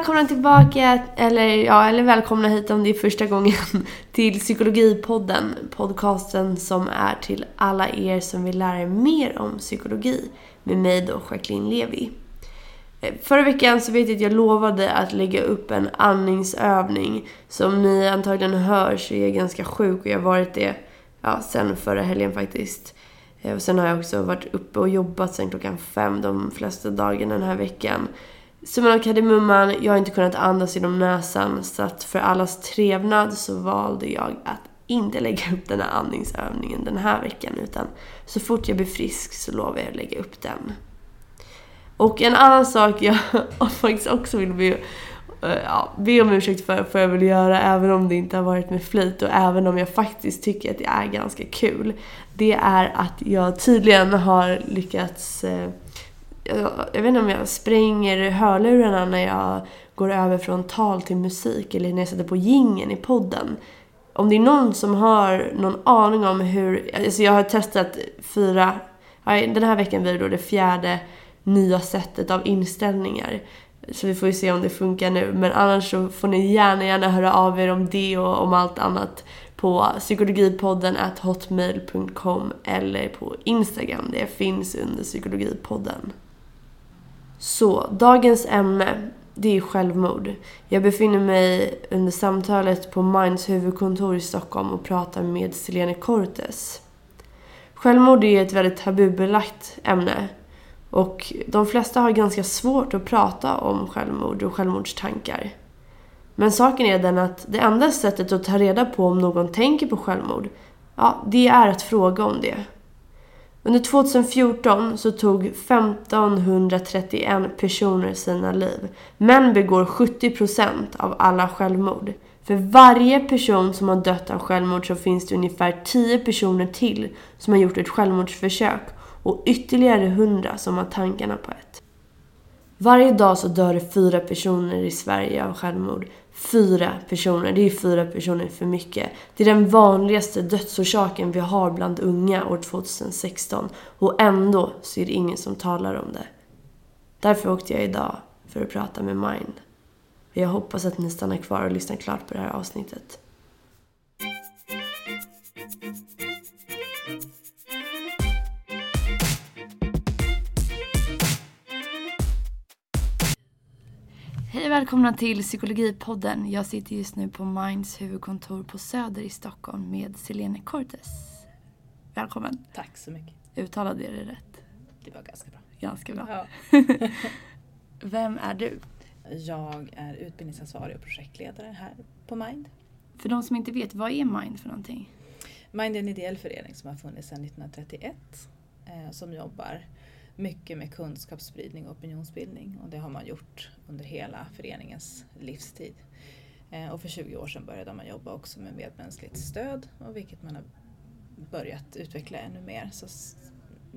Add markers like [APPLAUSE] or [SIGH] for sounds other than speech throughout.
välkomna tillbaka, eller ja, eller välkomna hit om det är första gången [LAUGHS] till Psykologipodden. Podcasten som är till alla er som vill lära er mer om psykologi med mig då, Jacqueline Levi. Eh, förra veckan så vet jag att jag lovade att lägga upp en andningsövning. Som ni antagligen hör så är jag ganska sjuk och jag har varit det ja, sen förra helgen faktiskt. Eh, och sen har jag också varit uppe och jobbat sen klockan fem de flesta dagarna den här veckan. Summan av kardemumman, jag har inte kunnat andas genom näsan så att för allas trevnad så valde jag att inte lägga upp den här andningsövningen den här veckan utan så fort jag blir frisk så lovar jag att lägga upp den. Och en annan sak jag [LAUGHS] faktiskt också vill be, eh, ja, be om ursäkt för, för jag vill göra även om det inte har varit med flit och även om jag faktiskt tycker att det är ganska kul. Det är att jag tydligen har lyckats eh, jag vet inte om jag spränger hörlurarna när jag går över från tal till musik eller när jag sätter på gingen i podden. Om det är någon som har någon aning om hur, alltså jag har testat fyra, den här veckan blir det då det fjärde nya sättet av inställningar. Så vi får ju se om det funkar nu. Men annars så får ni gärna, gärna höra av er om det och om allt annat på psykologipodden at hotmail.com eller på Instagram. Det finns under psykologipodden. Så, dagens ämne, det är självmord. Jag befinner mig under samtalet på Minds huvudkontor i Stockholm och pratar med Selene Cortes. Självmord är ett väldigt tabubelagt ämne. Och de flesta har ganska svårt att prata om självmord och självmordstankar. Men saken är den att det enda sättet att ta reda på om någon tänker på självmord, ja, det är att fråga om det. Under 2014 så tog 1531 personer sina liv. Män begår 70% av alla självmord. För varje person som har dött av självmord så finns det ungefär 10 personer till som har gjort ett självmordsförsök och ytterligare 100 som har tankarna på ett. Varje dag så dör det fyra personer i Sverige av självmord. Fyra personer, det är fyra personer för mycket. Det är den vanligaste dödsorsaken vi har bland unga år 2016 och ändå så är det ingen som talar om det. Därför åkte jag idag för att prata med Mind. Jag hoppas att ni stannar kvar och lyssnar klart på det här avsnittet. Hej och välkomna till Psykologipodden. Jag sitter just nu på Minds huvudkontor på Söder i Stockholm med Selene Cortes. Välkommen. Tack så mycket. Uttalade jag det rätt? Det var ganska bra. Ganska bra. Ja. [LAUGHS] Vem är du? Jag är utbildningsansvarig och projektledare här på Mind. För de som inte vet, vad är Mind för någonting? Mind är en ideell förening som har funnits sedan 1931 eh, som jobbar mycket med kunskapsspridning och opinionsbildning och det har man gjort under hela föreningens livstid. Eh, och för 20 år sedan började man jobba också med medmänskligt stöd och vilket man har börjat utveckla ännu mer. Så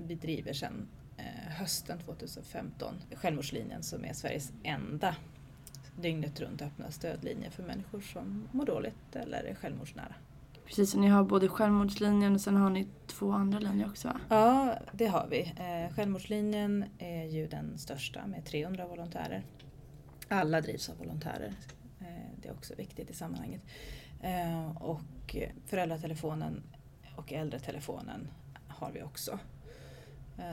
vi driver sedan eh, hösten 2015 Självmordslinjen som är Sveriges enda dygnet runt öppna stödlinje för människor som mår dåligt eller är självmordsnära. Precis, så ni har både självmordslinjen och sen har ni två andra linjer också va? Ja, det har vi. Eh, självmordslinjen är ju den största med 300 volontärer. Alla drivs av volontärer. Eh, det är också viktigt i sammanhanget. Eh, och föräldratelefonen och äldretelefonen har vi också.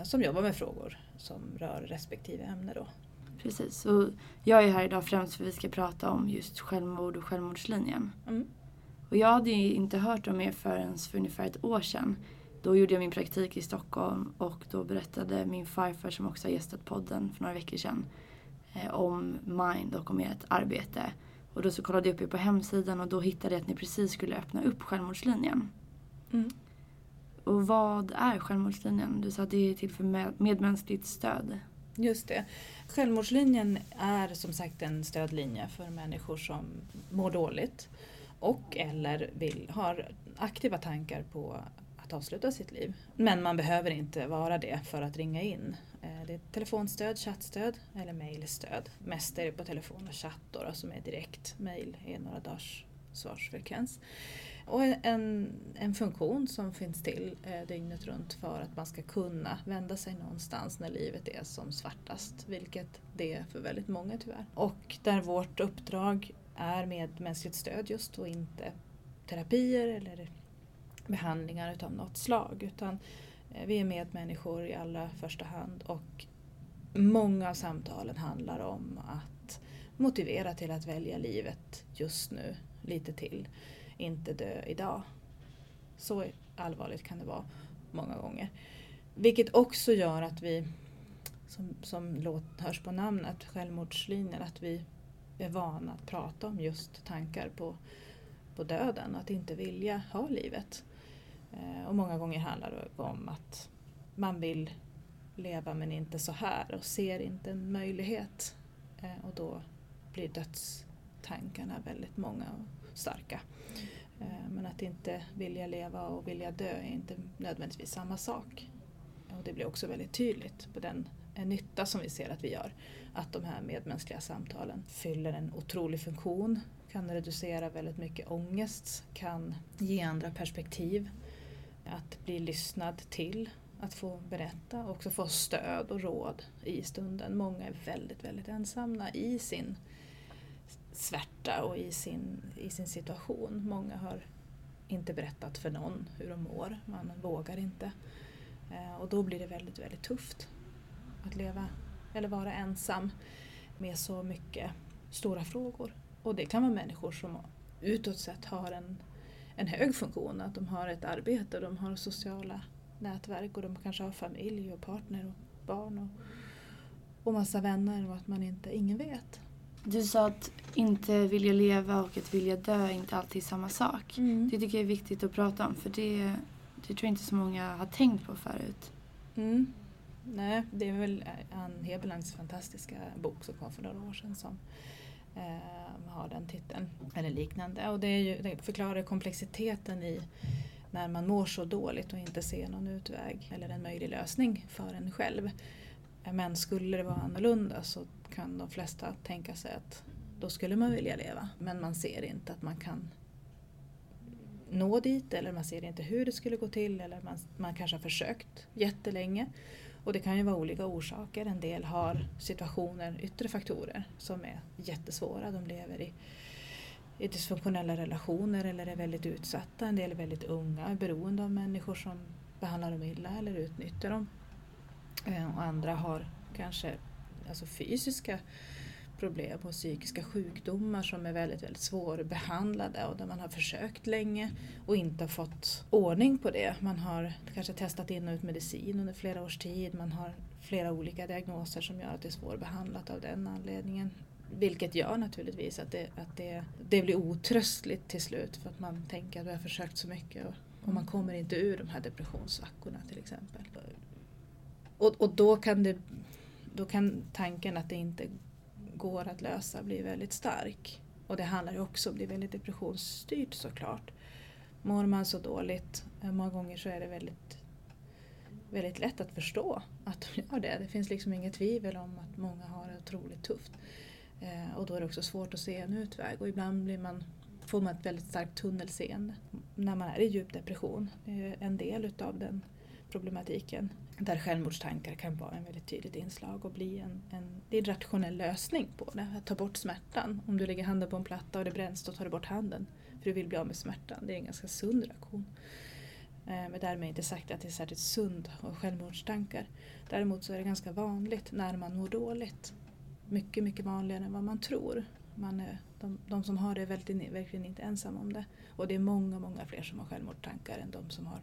Som jobbar med frågor som rör respektive ämne då. Precis, och jag är här idag främst för att vi ska prata om just självmord och självmordslinjen. Mm. Och jag hade ju inte hört om er förrän för ungefär ett år sedan. Då gjorde jag min praktik i Stockholm och då berättade min farfar som också har gästat podden för några veckor sedan eh, om Mind och om ert arbete. Och då så kollade jag upp er på hemsidan och då hittade jag att ni precis skulle öppna upp självmordslinjen. Mm. Och vad är självmordslinjen? Du sa att det är till för medmänskligt stöd. Just det. Självmordslinjen är som sagt en stödlinje för människor som mår dåligt och eller vill, har aktiva tankar på att avsluta sitt liv. Men man behöver inte vara det för att ringa in. Eh, det är telefonstöd, chattstöd eller mejlstöd. Mest är det på telefon och chatt då, då som är direkt. Mejl är några dagars svarsfrekvens. och en, en funktion som finns till eh, dygnet runt för att man ska kunna vända sig någonstans när livet är som svartast, vilket det är för väldigt många tyvärr. Och där vårt uppdrag är med mänskligt stöd just och inte terapier eller behandlingar utav något slag utan eh, vi är medmänniskor i allra första hand och många av samtalen handlar om att motivera till att välja livet just nu lite till inte dö idag. Så allvarligt kan det vara många gånger. Vilket också gör att vi, som, som låt, hörs på namnet, självmordslinjen, att vi är vana att prata om just tankar på, på döden, att inte vilja ha livet. Eh, och många gånger handlar det om att man vill leva men inte så här och ser inte en möjlighet. Eh, och då blir dödstankarna väldigt många och starka. Eh, men att inte vilja leva och vilja dö är inte nödvändigtvis samma sak. Och det blir också väldigt tydligt på den Eh, nytta som vi ser att vi gör. Att de här medmänskliga samtalen fyller en otrolig funktion, kan reducera väldigt mycket ångest, kan ge andra perspektiv. Att bli lyssnad till, att få berätta och också få stöd och råd i stunden. Många är väldigt, väldigt ensamma i sin svärta och i sin, i sin situation. Många har inte berättat för någon hur de mår, man vågar inte. Eh, och då blir det väldigt, väldigt tufft att leva eller vara ensam med så mycket stora frågor. Och det kan vara människor som utåt sett har en, en hög funktion, att de har ett arbete, de har sociala nätverk och de kanske har familj och partner och barn och, och massa vänner och att man inte, ingen vet. Du sa att inte vilja leva och att vilja dö är inte alltid samma sak. Mm. Det tycker jag är viktigt att prata om för det, det tror jag inte så många har tänkt på förut. Mm. Nej, det är väl eh, Ann Heberlands fantastiska bok som kom för några år sedan som eh, har den titeln, eller liknande. Och det, är ju, det förklarar komplexiteten i när man mår så dåligt och inte ser någon utväg eller en möjlig lösning för en själv. Eh, men skulle det vara annorlunda så kan de flesta tänka sig att då skulle man vilja leva. Men man ser inte att man kan nå dit eller man ser inte hur det skulle gå till eller man, man kanske har försökt jättelänge. Och det kan ju vara olika orsaker. En del har situationer, yttre faktorer som är jättesvåra. De lever i, i dysfunktionella relationer eller är väldigt utsatta. En del är väldigt unga, är beroende av människor som behandlar dem illa eller utnyttjar dem. Eh, och andra har kanske alltså fysiska problem och psykiska sjukdomar som är väldigt, väldigt svårbehandlade och där man har försökt länge och inte fått ordning på det. Man har kanske testat in och ut medicin under flera års tid, man har flera olika diagnoser som gör att det är svårbehandlat av den anledningen. Vilket gör naturligtvis att det, att det, det blir otröstligt till slut för att man tänker att vi har försökt så mycket och, och man kommer inte ur de här depressionssvackorna till exempel. Och, och då, kan det, då kan tanken att det inte går att lösa blir väldigt stark. Och det handlar ju också om, det är väldigt depressionsstyrt såklart. Mår man så dåligt, eh, många gånger så är det väldigt, väldigt lätt att förstå att de gör det. Det finns liksom inget tvivel om att många har det otroligt tufft. Eh, och då är det också svårt att se en utväg och ibland blir man, får man ett väldigt starkt tunnelseende när man är i djup depression. Det är en del utav den problematiken. Där självmordstankar kan vara en väldigt tydligt inslag och bli en, en, det är en rationell lösning på det. Att ta bort smärtan. Om du lägger handen på en platta och det bränns, då tar du bort handen. För du vill bli av med smärtan. Det är en ganska sund reaktion. Eh, men därmed inte sagt att det är särskilt sund och självmordstankar. Däremot så är det ganska vanligt när man mår dåligt. Mycket, mycket vanligare än vad man tror. Man är, de, de som har det är väldigt, verkligen inte ensamma om det. Och det är många, många fler som har självmordstankar än de som har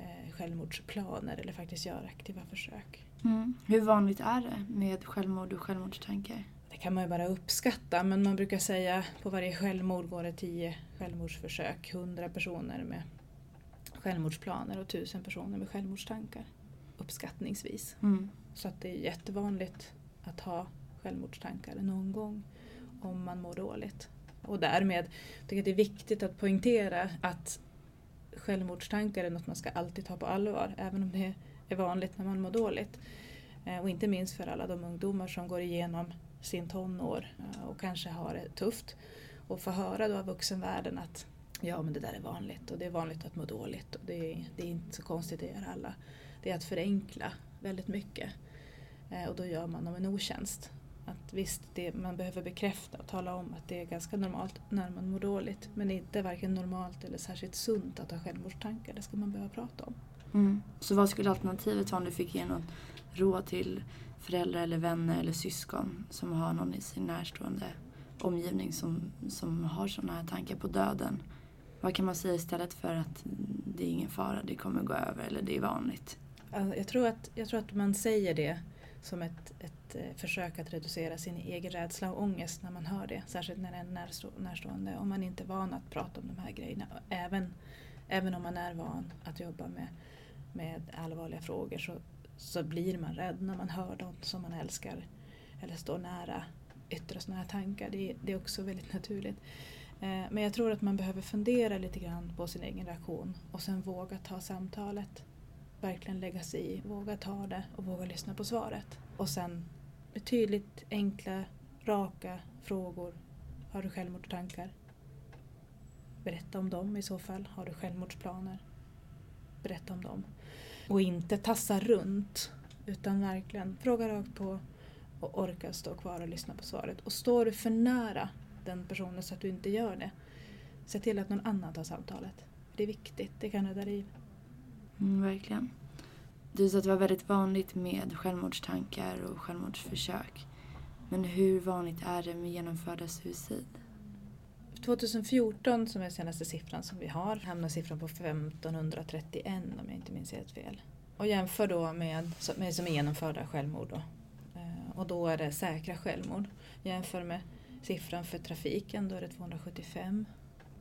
eh, självmordsplaner eller faktiskt gör aktiva försök. Mm. Hur vanligt är det med självmord och självmordstankar? Det kan man ju bara uppskatta men man brukar säga på varje självmord går det tio självmordsförsök, hundra personer med självmordsplaner och tusen personer med självmordstankar. Uppskattningsvis. Mm. Så att det är jättevanligt att ha självmordstankar någon gång om man mår dåligt. Och därmed tycker jag att det är viktigt att poängtera att självmordstankar är något man ska alltid ta på allvar, även om det är vanligt när man mår dåligt. Eh, och inte minst för alla de ungdomar som går igenom sin tonår eh, och kanske har det tufft. Och få höra då av vuxenvärlden att ja men det där är vanligt och det är vanligt att må dåligt och det är, det är inte så konstigt, det gör alla. Det är att förenkla väldigt mycket. Eh, och då gör man dem en otjänst. Att visst, det, man behöver bekräfta och tala om att det är ganska normalt när man mår dåligt. Men inte varken normalt eller särskilt sunt att ha självmordstankar. Det ska man behöva prata om. Mm. Så vad skulle alternativet vara om du fick ge något råd till föräldrar eller vänner eller syskon som har någon i sin närstående omgivning som, som har sådana här tankar på döden? Vad kan man säga istället för att det är ingen fara, det kommer gå över eller det är vanligt? Jag tror att, jag tror att man säger det som ett, ett att eh, försöka att reducera sin egen rädsla och ångest när man hör det. Särskilt när det är en närstående. Om man inte är van att prata om de här grejerna. Även, även om man är van att jobba med, med allvarliga frågor så, så blir man rädd när man hör dem som man älskar eller står nära yttra sådana här tankar. Det, det är också väldigt naturligt. Eh, men jag tror att man behöver fundera lite grann på sin egen reaktion och sen våga ta samtalet. Verkligen lägga sig i, våga ta det och våga lyssna på svaret. Och sen betydligt enkla, raka frågor. Har du självmordstankar? Berätta om dem i så fall. Har du självmordsplaner? Berätta om dem. Och inte tassa runt utan verkligen fråga rakt på och orka stå kvar och lyssna på svaret. Och står du för nära den personen så att du inte gör det. Se till att någon annan tar samtalet. Det är viktigt, det kan rädda liv. Mm, verkligen. Du sa att det var väldigt vanligt med självmordstankar och självmordsförsök. Men hur vanligt är det med genomförda suicid? 2014 som är senaste siffran som vi har hamnar siffran på 1531 om jag inte minns helt fel. Och jämför då med, med som är genomförda självmord då. Eh, och då är det säkra självmord. Jämför med siffran för trafiken, då är det 275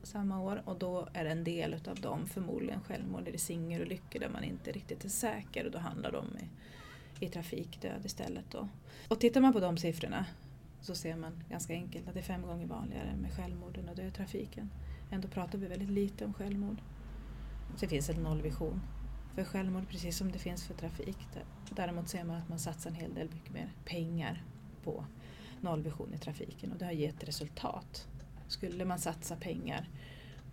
samma år och då är en del av dem förmodligen självmord eller singelolyckor där man inte riktigt är säker och då handlar det om i, i trafikdöd istället. Då. Och tittar man på de siffrorna så ser man ganska enkelt att det är fem gånger vanligare med självmord än att dö i trafiken. Ändå pratar vi väldigt lite om självmord. Så det finns en nollvision för självmord precis som det finns för trafik. Däremot ser man att man satsar en hel del mycket mer pengar på nollvision i trafiken och det har gett resultat. Skulle man satsa pengar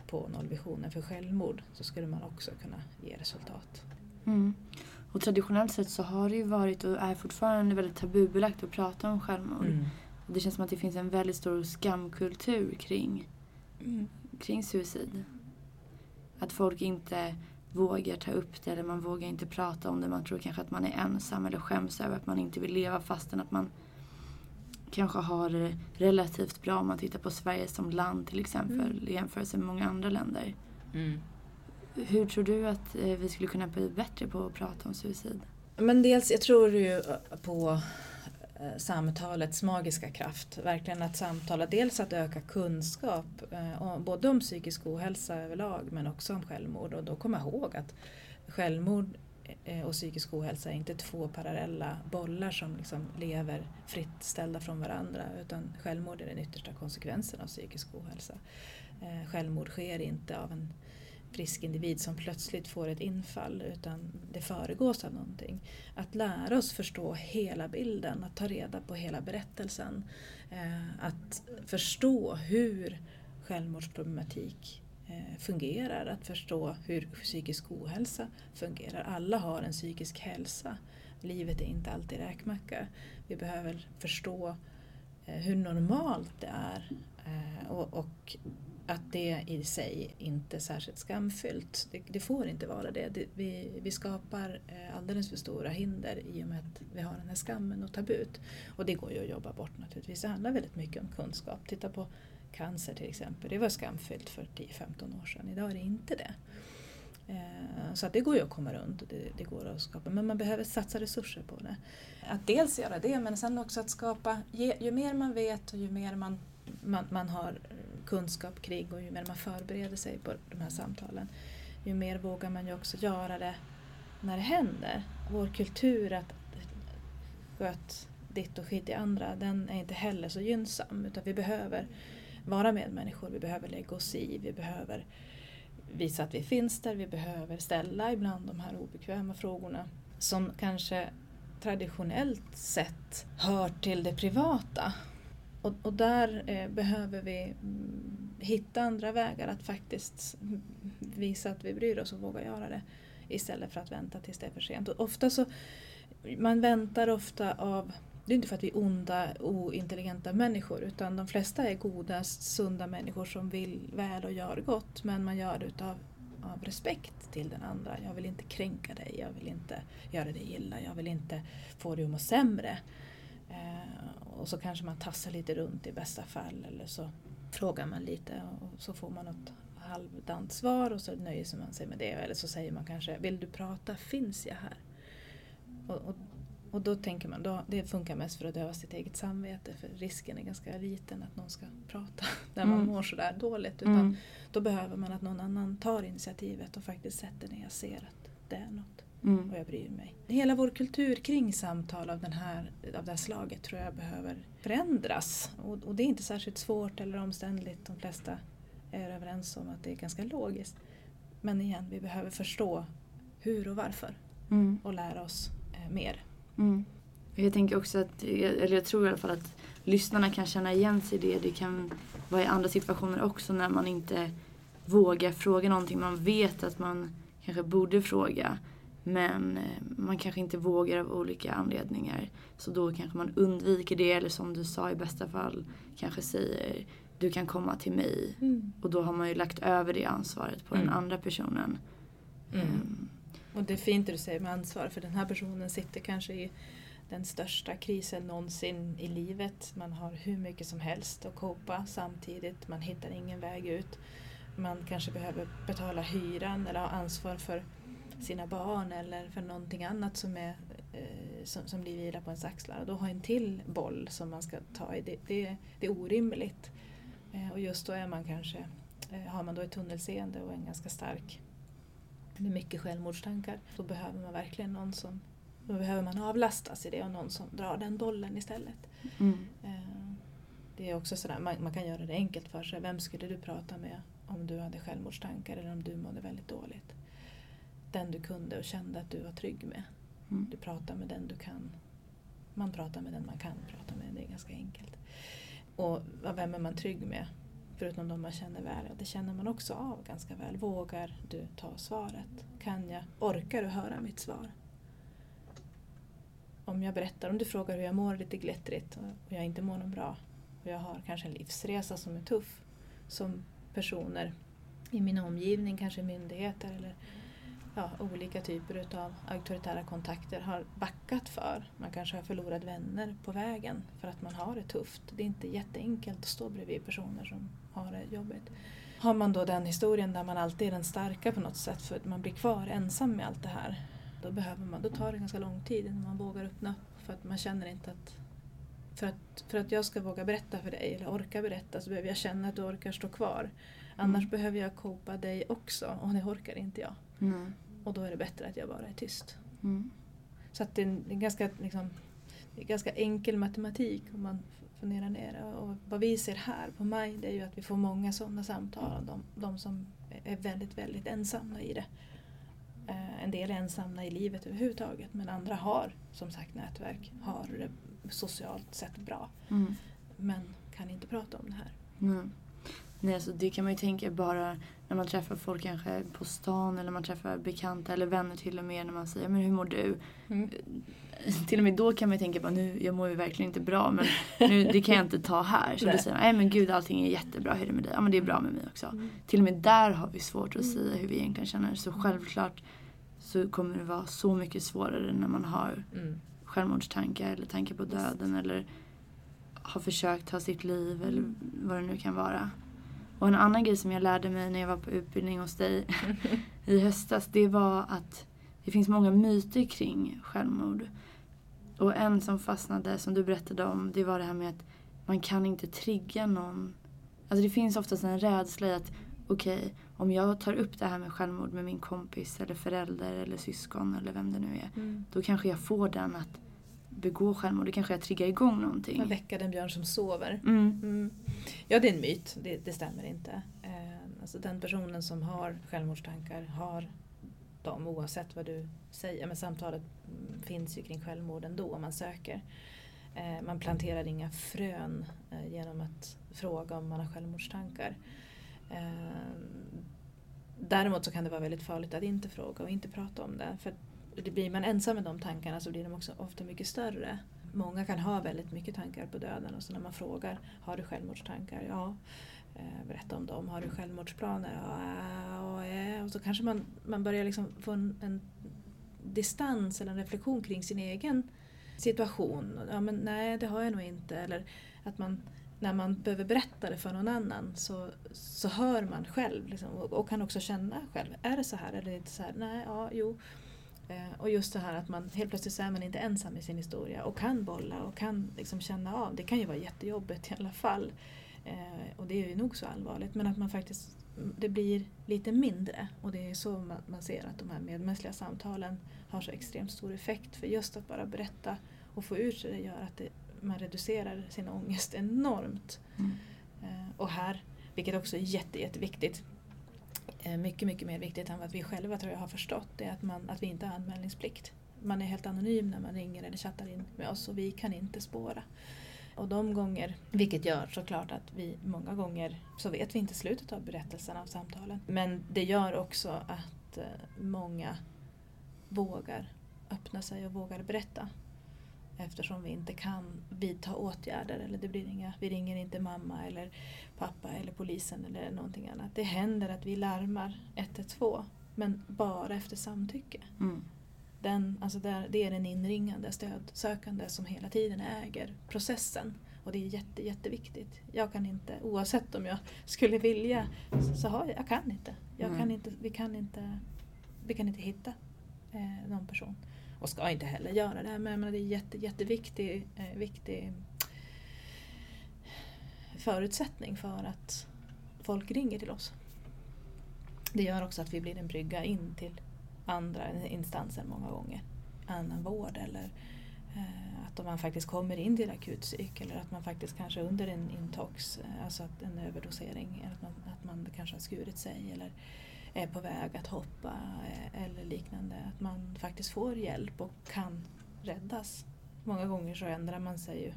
på nollvisionen för självmord så skulle man också kunna ge resultat. Mm. Och traditionellt sett så har det ju varit och är fortfarande väldigt tabubelagt att prata om självmord. Mm. Och det känns som att det finns en väldigt stor skamkultur kring, mm. kring suicid. Att folk inte vågar ta upp det eller man vågar inte prata om det. Man tror kanske att man är ensam eller skäms över att man inte vill leva fastän att man kanske har det relativt bra om man tittar på Sverige som land till exempel mm. i jämförelse med många andra länder. Mm. Hur tror du att eh, vi skulle kunna bli bättre på att prata om suicid? Men dels, jag tror ju på eh, samtalets magiska kraft. Verkligen att samtala, dels att öka kunskap eh, både om psykisk ohälsa överlag men också om självmord och då komma ihåg att självmord Eh, Eh, och psykisk ohälsa är inte två parallella bollar som liksom lever fritt ställda från varandra utan självmord är den yttersta konsekvensen av psykisk ohälsa. Eh, självmord sker inte av en frisk individ som plötsligt får ett infall utan det föregås av någonting. Att lära oss förstå hela bilden, att ta reda på hela berättelsen. Eh, att förstå hur självmordsproblematik Eh, fungerar, att förstå hur psykisk ohälsa fungerar. Alla har en psykisk hälsa. Livet är inte alltid räkmacka. Vi behöver förstå eh, hur normalt det är eh, och, att det i sig inte är särskilt skamfyllt. Det, får inte vara det. vi, vi, skapar alldeles för stora hinder i och med att vi har den här skammen och tabut. Och det går ju att jobba bort naturligtvis. Det handlar väldigt mycket om kunskap. Titta på cancer till exempel. Det var skamfyllt för 10-15 år sedan. Idag är det inte det. Eh, så att det går ju att komma runt och det, det, går att skapa, men man behöver satsa resurser på det. Att dels göra det, men sen också att skapa, ju mer man vet och ju mer man, man, man har kunskap kring och ju mer man förbereder sig på de här samtalen, ju mer vågar man ju också göra det när det händer. Vår kultur att sköt ditt och skit i andra, den är inte heller så gynnsam utan vi behöver vara medmänniskor, vi behöver lägga oss i, vi behöver visa att vi finns där, vi behöver ställa ibland de här obekväma frågorna som kanske traditionellt sett hör till det privata Och, och där eh, behöver vi mm, hitta andra vägar att faktiskt visa att vi bryr oss och våga göra det. Istället för att vänta tills det är för sent. Och ofta så, man väntar ofta av det är inte för att vi är onda, ointelligenta människor utan de flesta är goda, sunda människor som vill väl och gör gott men man gör det utav av respekt till den andra. Jag vill inte kränka dig, jag vill inte göra dig illa, jag vill inte få dig att må sämre. Eh, och så kanske man tassar lite runt i bästa fall eller så frågar man lite och så får man något halvdant svar och så nöjer man sig med det. Eller så säger man kanske, vill du prata finns jag här. Och, och, och då tänker man, då, det funkar mest för att döva sitt eget samvete för risken är ganska liten att någon ska prata [LAUGHS] när man mm. mår sådär dåligt. Utan mm. Då behöver man att någon annan tar initiativet och faktiskt sätter ner och ser att det är något. Mm. Och jag bryr mig. Hela vår kultur kring samtal av, den här, av det här slaget tror jag behöver förändras. Och, och det är inte särskilt svårt eller omständligt. De flesta är överens om att det är ganska logiskt. Men igen, vi behöver förstå hur och varför. Mm. Och lära oss eh, mer. Mm. Jag tänker också att, eller jag tror i alla fall att lyssnarna kan känna igen sig i det. Det kan vara i andra situationer också när man inte vågar fråga någonting. Man vet att man kanske borde fråga. Men eh, man kanske inte vågar av olika anledningar. Så då kanske man undviker det eller som du sa i bästa fall kanske säger du kan komma till mig. Mm. Och då har man ju lagt över det ansvaret på mm. den andra personen. Mm. Um. Och det är fint det du säger med ansvar för den här personen sitter kanske i den största krisen någonsin i livet. Man har hur mycket som helst att kopa samtidigt. Man hittar ingen väg ut. Man kanske behöver betala hyran eller ha ansvar för sina barn eller för någonting annat som, är, eh, som, som blir vila på ens axlar. Och då har en till boll som man ska ta i. Det, det, det är orimligt. Eh, och just då är man kanske, eh, har man då ett tunnelseende och en ganska stark med mycket självmordstankar, då behöver man verkligen någon som då behöver man avlastas i det och någon som drar den bollen istället. Mm. Eh, det är också sådär, man, man, kan göra det enkelt för sig. Vem skulle du prata med om du hade självmordstankar eller om du mådde väldigt dåligt? Den du kunde och kände att du var trygg med. Mm. Du pratar med den du kan. Man pratar med den man kan prata med, det är ganska enkelt. Och vem är man trygg med? Förutom de man känner väl. Det känner man också av ganska väl. Vågar du ta svaret? Kan jag? Orkar du höra mitt svar? Om jag berättar, om du frågar hur jag mår lite glättrigt och jag inte mår någon bra och jag har kanske en livsresa som är tuff som personer i min omgivning, kanske myndigheter eller ja, olika typer av auktoritära kontakter har backat för. Man kanske har förlorat vänner på vägen för att man har det tufft. Det är inte jätteenkelt att stå bredvid personer som har det jobbigt. Har man då den historien där man alltid är den starka på något sätt för att man blir kvar ensam med allt det här. Då, behöver man, då tar det ganska lång tid innan man vågar öppna för att man känner inte att för att, för att jag ska våga berätta för dig eller orka berätta så behöver jag känna att du orkar stå kvar. Annars mm. behöver jag kopa dig också och det orkar inte jag. Mm. Och då är det bättre att jag bara är tyst. Mm. Så att det är en, ganska, liksom, det är ganska enkel matematik om man funderar ner. Och vad vi ser här på maj det är ju att vi får många sådana samtal. De, de som är väldigt, väldigt ensamma i det. Eh, en del är ensamma i livet överhuvudtaget men andra har som sagt nätverk, har det socialt sett bra. Mm. Men kan inte prata om det här. Mm. Nej, alltså det kan man ju tänka bara när man träffar folk kanske på stan eller man träffar bekanta eller vänner till och med när man säger men hur mår du? Mm. Till och med då kan man ju tänka på nu, jag mår ju verkligen inte bra men [LAUGHS] nu, det kan jag inte ta här. Så då säger man, nej men gud allting är jättebra, hur är det med dig? Ja men det är bra med mig också. Mm. Till och med där har vi svårt att mm. säga hur vi egentligen känner. Så självklart så kommer det vara så mycket svårare när man har mm. självmordstankar eller tankar på döden eller har försökt ta sitt liv eller mm. vad det nu kan vara. Och en annan grej som jag lärde mig när jag var på utbildning hos dig [LAUGHS] i höstas det var att det finns många myter kring självmord. Och en som fastnade, som du berättade om, det var det här med att man kan inte trigga någon. Alltså det finns oftast en rädsla i att okej, okay, om jag tar upp det här med självmord med min kompis eller förälder eller syskon eller vem det nu är. Mm. Då kanske jag får den att begå självmord. Då kanske jag triggar igång någonting. Man väcker den björn som sover. Mm. Mm. Ja, det är en myt. Det, det stämmer inte. Eh, alltså den personen som har självmordstankar har dem oavsett vad du säger. Men samtalet finns ju kring självmord ändå om man söker. Eh, man planterar inga frön eh, genom att fråga om man har självmordstankar. Eh, däremot så kan det vara väldigt farligt att inte fråga och inte prata om det. För det blir man ensam med de tankarna så blir de också ofta mycket större. Många kan ha väldigt mycket tankar på döden och så när man frågar har du självmordstankar? Ja. Eh, berätta om dem. Har du självmordsplaner? Ja. Och så kanske man, man börjar liksom få en, en distans eller en reflektion kring sin egen situation. Ja, men nej, det har jag nog inte. Eller att man, när man behöver berätta det för någon annan så, så hör man själv liksom, och, och, kan också känna själv. Är det så här eller inte så här? Nej, ja, jo. Eh, och just det här att man helt plötsligt så är man inte ensam i sin historia och kan bolla och kan liksom känna av. Det kan ju vara jättejobbigt i alla fall. Eh, och det är ju nog så allvarligt. Men att man faktiskt, det blir lite mindre. Och det är så man, man ser att de här medmänskliga samtalen har så extremt stor effekt. För just att bara berätta och få ut sig det gör att det, man reducerar sin ångest enormt. Mm. Eh, och här, vilket också är jätte, jätteviktigt, Eh, mycket, mycket mer viktigt än vad vi själva tror jag har förstått, det är att, man, att vi inte har anmälningsplikt. Man är helt anonym när man ringer eller chattar in med oss och vi kan inte spåra. Och de gånger, vilket gör såklart att vi många gånger så vet vi inte slutet av berättelsen av samtalen. Men det gör också att eh, många vågar öppna sig och vågar berätta. Eftersom vi inte kan vidta åtgärder eller det blir inga, vi ringer inte mamma eller pappa eller polisen eller någonting annat. Det händer att vi larmar 112 men bara efter samtycke. Mm. Den, alltså där, det är den inringande stödsökande som hela tiden äger processen. Och det är jätte, jätteviktigt. Jag kan inte, oavsett om jag skulle vilja, så har jag, jag kan inte. Jag mm. kan inte, vi, kan inte vi kan inte hitta eh, någon person. Och ska inte heller göra det. Men, menar, det är jätte, jätteviktig eh, viktig förutsättning för att folk ringer till oss. Det gör också att vi blir en brygga in till andra instanser många gånger. Annan vård eller eh, att om man faktiskt kommer in till akutpsyk eller att man faktiskt kanske under en intox, eh, alltså en överdosering, att man, att man kanske har skurit sig eller är på väg att hoppa eh, eller liknande. Att man faktiskt får hjälp och kan räddas. Många gånger så ändrar man sig ju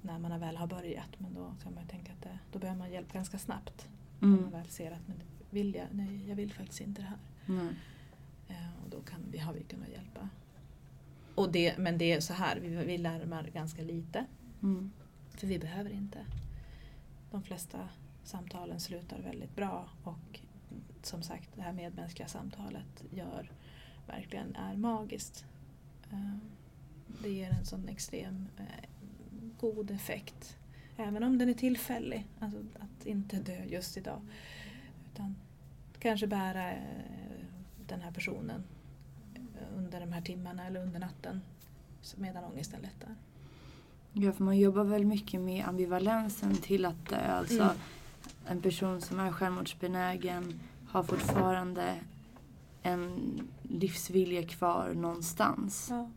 när man väl har börjat men då kan man tänka att det, då behöver man hjälp ganska snabbt. Mm. När man väl ser att men vill jag, nej, jag vill faktiskt inte det här. Mm. och då kan vi, har vi kunnat hjälpa. Och det, men det är så här, vi, vi larmar ganska lite. Mm. För vi behöver inte. De flesta samtalen slutar väldigt bra och som sagt det här medmänskliga samtalet gör verkligen är magiskt. Eh, det ger en sån extrem eh, god effekt. Även om den är tillfällig, alltså att inte dö just idag. Utan kanske bära eh, den här personen under de här timmarna eller under natten medan ångesten lättar. Ja, för man jobbar väl mycket med ambivalensen till att dö. Alltså mm. en person som är självmordsbenägen har fortfarande en livsvilja kvar någonstans. Ja.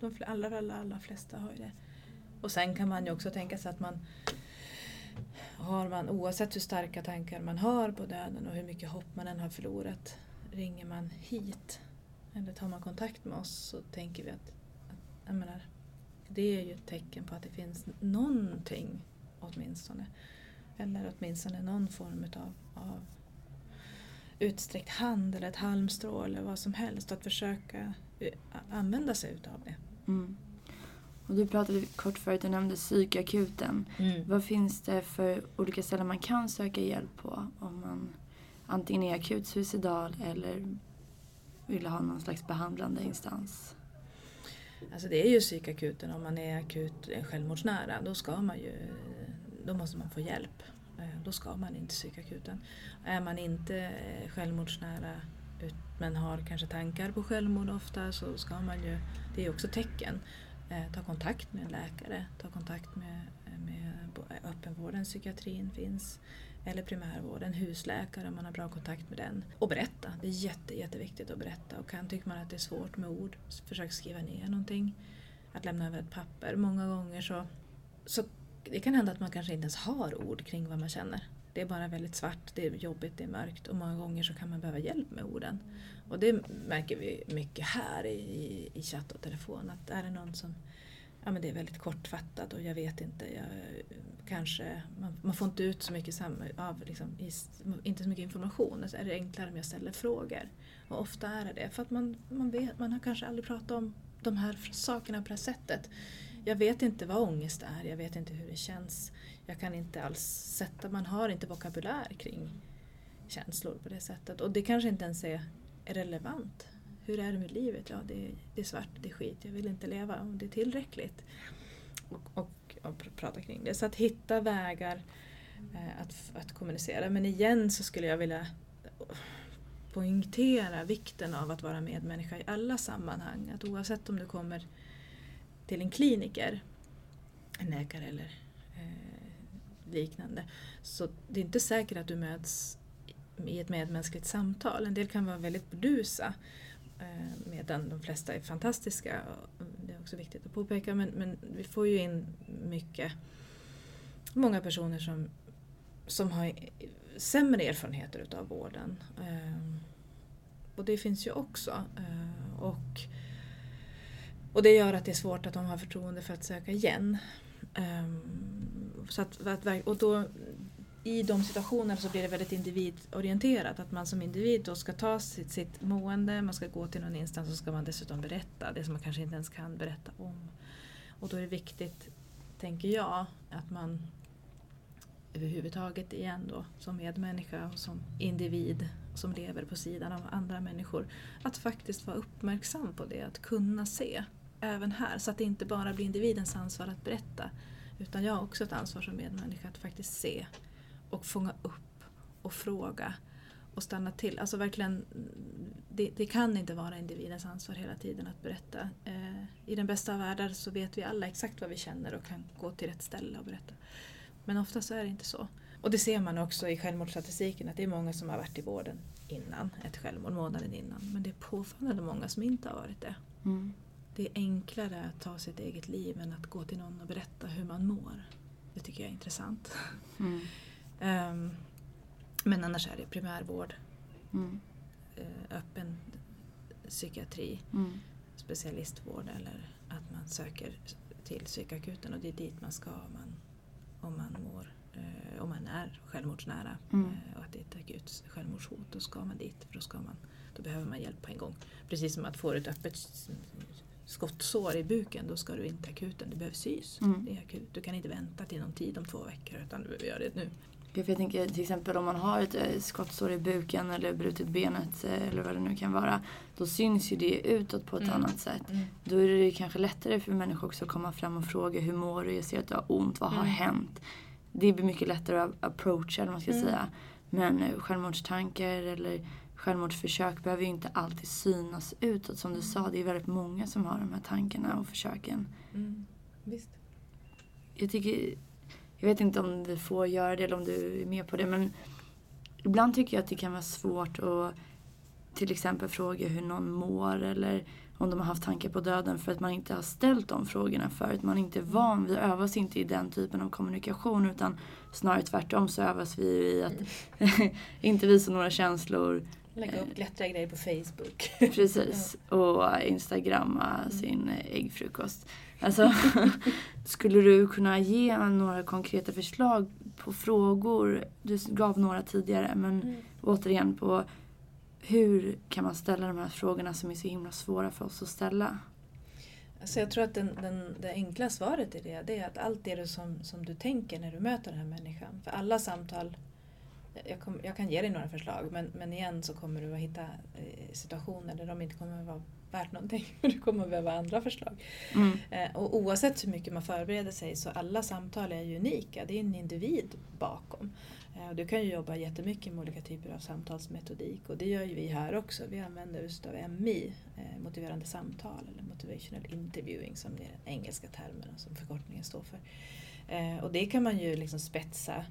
De allra, allra, allra flesta har ju det. Och sen kan man ju också tänka sig att man har man, oavsett hur starka tankar man har på döden och hur mycket hopp man än har förlorat, ringer man hit eller tar man kontakt med oss så tänker vi att, att jag menar, det är ju ett tecken på att det finns någonting åtminstone. Eller åtminstone någon form utav, av utsträckt hand eller ett halmstrå eller vad som helst. Att försöka eh, använda sig utav det. Mm. Och du pratade kort förut, du nämnde psykakuten. Mm. Vad finns det för olika ställen man kan söka hjälp på om man antingen är akut suicidal eller vill ha någon slags behandlande instans? Alltså det är ju psykakuten om man är akut självmordsnära. Då ska man ju, då måste man få hjälp. Eh, då ska man inte psykakuten. Är man inte eh, självmordsnära men har kanske tankar på självmord ofta så ska man ju, det är också tecken, eh, ta kontakt med en läkare, ta kontakt med, med öppenvården, psykiatrin finns, eller primärvården, husläkare om man har bra kontakt med den. Och berätta, det är jätte, jätteviktigt att berätta och kan, tycker man att det är svårt med ord, försök skriva ner någonting. Att lämna över ett papper. Många gånger så, så det kan hända att man kanske inte ens har ord kring vad man känner. Det är bara väldigt svart, det är jobbigt, det är mörkt och många gånger så kan man behöva hjälp med orden. Och det märker vi mycket här i, i chatt och telefon att är det någon som ja, men det är väldigt kortfattat och jag vet inte, jag, kanske, man, man, får inte ut så mycket sam, av, liksom, inte så mycket information. Så är det enklare om jag ställer frågor. Och ofta är det det, för att man, man, vet, man har kanske aldrig pratat om de här sakerna på det här sättet. Jag vet inte vad ångest är, jag vet inte hur det känns. Jag kan inte alls sätta, man har inte vokabulär kring känslor på det sättet. Och det kanske inte ens är relevant. Hur är det med livet? Ja, det är, det är svart, det är skit, jag vill inte leva om det är tillräckligt. Och, och, och prata kring det. Så att hitta vägar eh, att, att kommunicera. Men igen så skulle jag vilja poängtera vikten av att vara medmänniska i alla sammanhang. Att oavsett om du kommer till en kliniker, en läkare eller eh, liknande, så det är inte säkert att du möts i ett medmänskligt samtal. En del kan vara väldigt burdusa eh, medan de flesta är fantastiska. Det är också viktigt att påpeka men, men vi får ju in mycket, många personer som, som har sämre erfarenheter utav vården. Eh, och det finns ju också. Eh, och, och det gör att det är svårt att de har förtroende för att söka igen. Ehm, så att, och då, i de situationerna så blir det väldigt individorienterat. Att man som individ då ska ta sitt, sitt mående, man ska gå till någon instans och ska man dessutom berätta det som man kanske inte ens kan berätta om. Och då är det viktigt, tänker jag, att man överhuvudtaget igen då som medmänniska och som individ som lever på sidan av andra människor. Att faktiskt vara uppmärksam på det, att kunna se även här. Så att det inte bara blir individens ansvar att berätta. Utan jag har också ett ansvar som medmänniska att faktiskt se och fånga upp och fråga och stanna till. Alltså verkligen, det, det, kan inte vara individens ansvar hela tiden att berätta. Eh, I den bästa av världar så vet vi alla exakt vad vi känner och kan gå till rätt ställe och berätta. Men ofta så är det inte så. Och det ser man också i självmordsstatistiken att det är många som har varit i vården innan ett självmord, månaden innan. Men det är påfallande många som inte har varit det. Mm. Det är enklare att ta sitt eget liv än att gå till någon och berätta hur man mår. Det tycker jag är intressant. Mm. um, men annars är det primärvård, mm. uh, öppen psykiatri, mm. specialistvård eller att man söker till psykakuten och det är dit man ska om man, om man mår eh, om man är självmordsnära mm. eh, och att det är ett akut självmordshot, då ska man dit. För då, ska man, då behöver man hjälp på en gång. Precis som att få ett öppet skottsår i buken, då ska du in till akuten. Det behövs sys. Mm. Det är akut. Du kan inte vänta till någon tid om två veckor utan du behöver göra det nu. Jag tänker till exempel om man har ett eh, skottsår i buken eller brutit benet eh, eller vad det nu kan vara. Då syns ju det utåt på ett mm. annat sätt. Mm. Då är det kanske lättare för människor också att komma fram och fråga hur mår du? Jag ser att du har ont. Vad har mm. hänt? det blir mycket lättare att approacha, eller man ska mm. säga. Men eh, självmordstankar eller självmordsförsök behöver ju inte alltid synas utåt. Som du sa, det är väldigt många som har de här tankarna och försöken. Mm. Visst. Jag tycker, jag vet inte om vi får göra det eller om du är med på det, men ibland tycker jag att det kan vara svårt att till exempel fråga hur någon mår eller om de har haft tankar på döden för att man inte har ställt de frågorna förut. Man är inte van, vi övas inte i den typen av kommunikation utan snarare tvärtom så övas vi i att [LAUGHS] inte visa några känslor. Lägga upp glättriga grejer på Facebook. [LAUGHS] Precis, och instagramma mm. sin äggfrukost. Alltså, [LAUGHS] skulle du kunna ge några konkreta förslag på frågor? Du gav några tidigare men mm. återigen på hur kan man ställa de här frågorna som är så himla svåra för oss att ställa? Alltså jag tror att den, den, det enkla svaret är det, det är att allt det som, som du tänker när du möter den här människan. För alla samtal, jag, kom, jag kan ge dig några förslag men, men igen så kommer du att hitta eh, situationer där de inte kommer att vara värt någonting. [LAUGHS] Du kommer att behöva andra förslag. Mm. Eh, och oavsett hur mycket man förbereder sig så alla samtal är ju unika. Det är en individ bakom. Eh, du kan ju jobba jättemycket med olika typer av samtalsmetodik och det gör ju vi här också. Vi använder just av MI, motiverande samtal eller motivational interviewing som är den engelska termen som förkortningen står för. Och det kan man ju liksom spetsa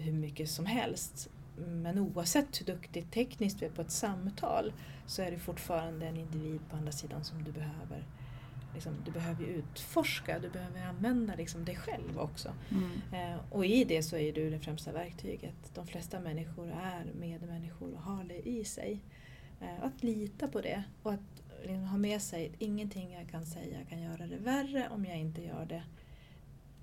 hur mycket som helst. Men oavsett hur duktigt tekniskt du är på ett samtal så är det fortfarande en individ på andra sidan som du behöver liksom, du behöver utforska, du behöver använda liksom, dig själv också. Mm. Eh, och i det så är du det främsta verktyget. De flesta människor är medmänniskor och har det i sig. Eh, att lita på det och att liksom ha med sig ingenting jag kan säga kan göra det värre om jag inte gör det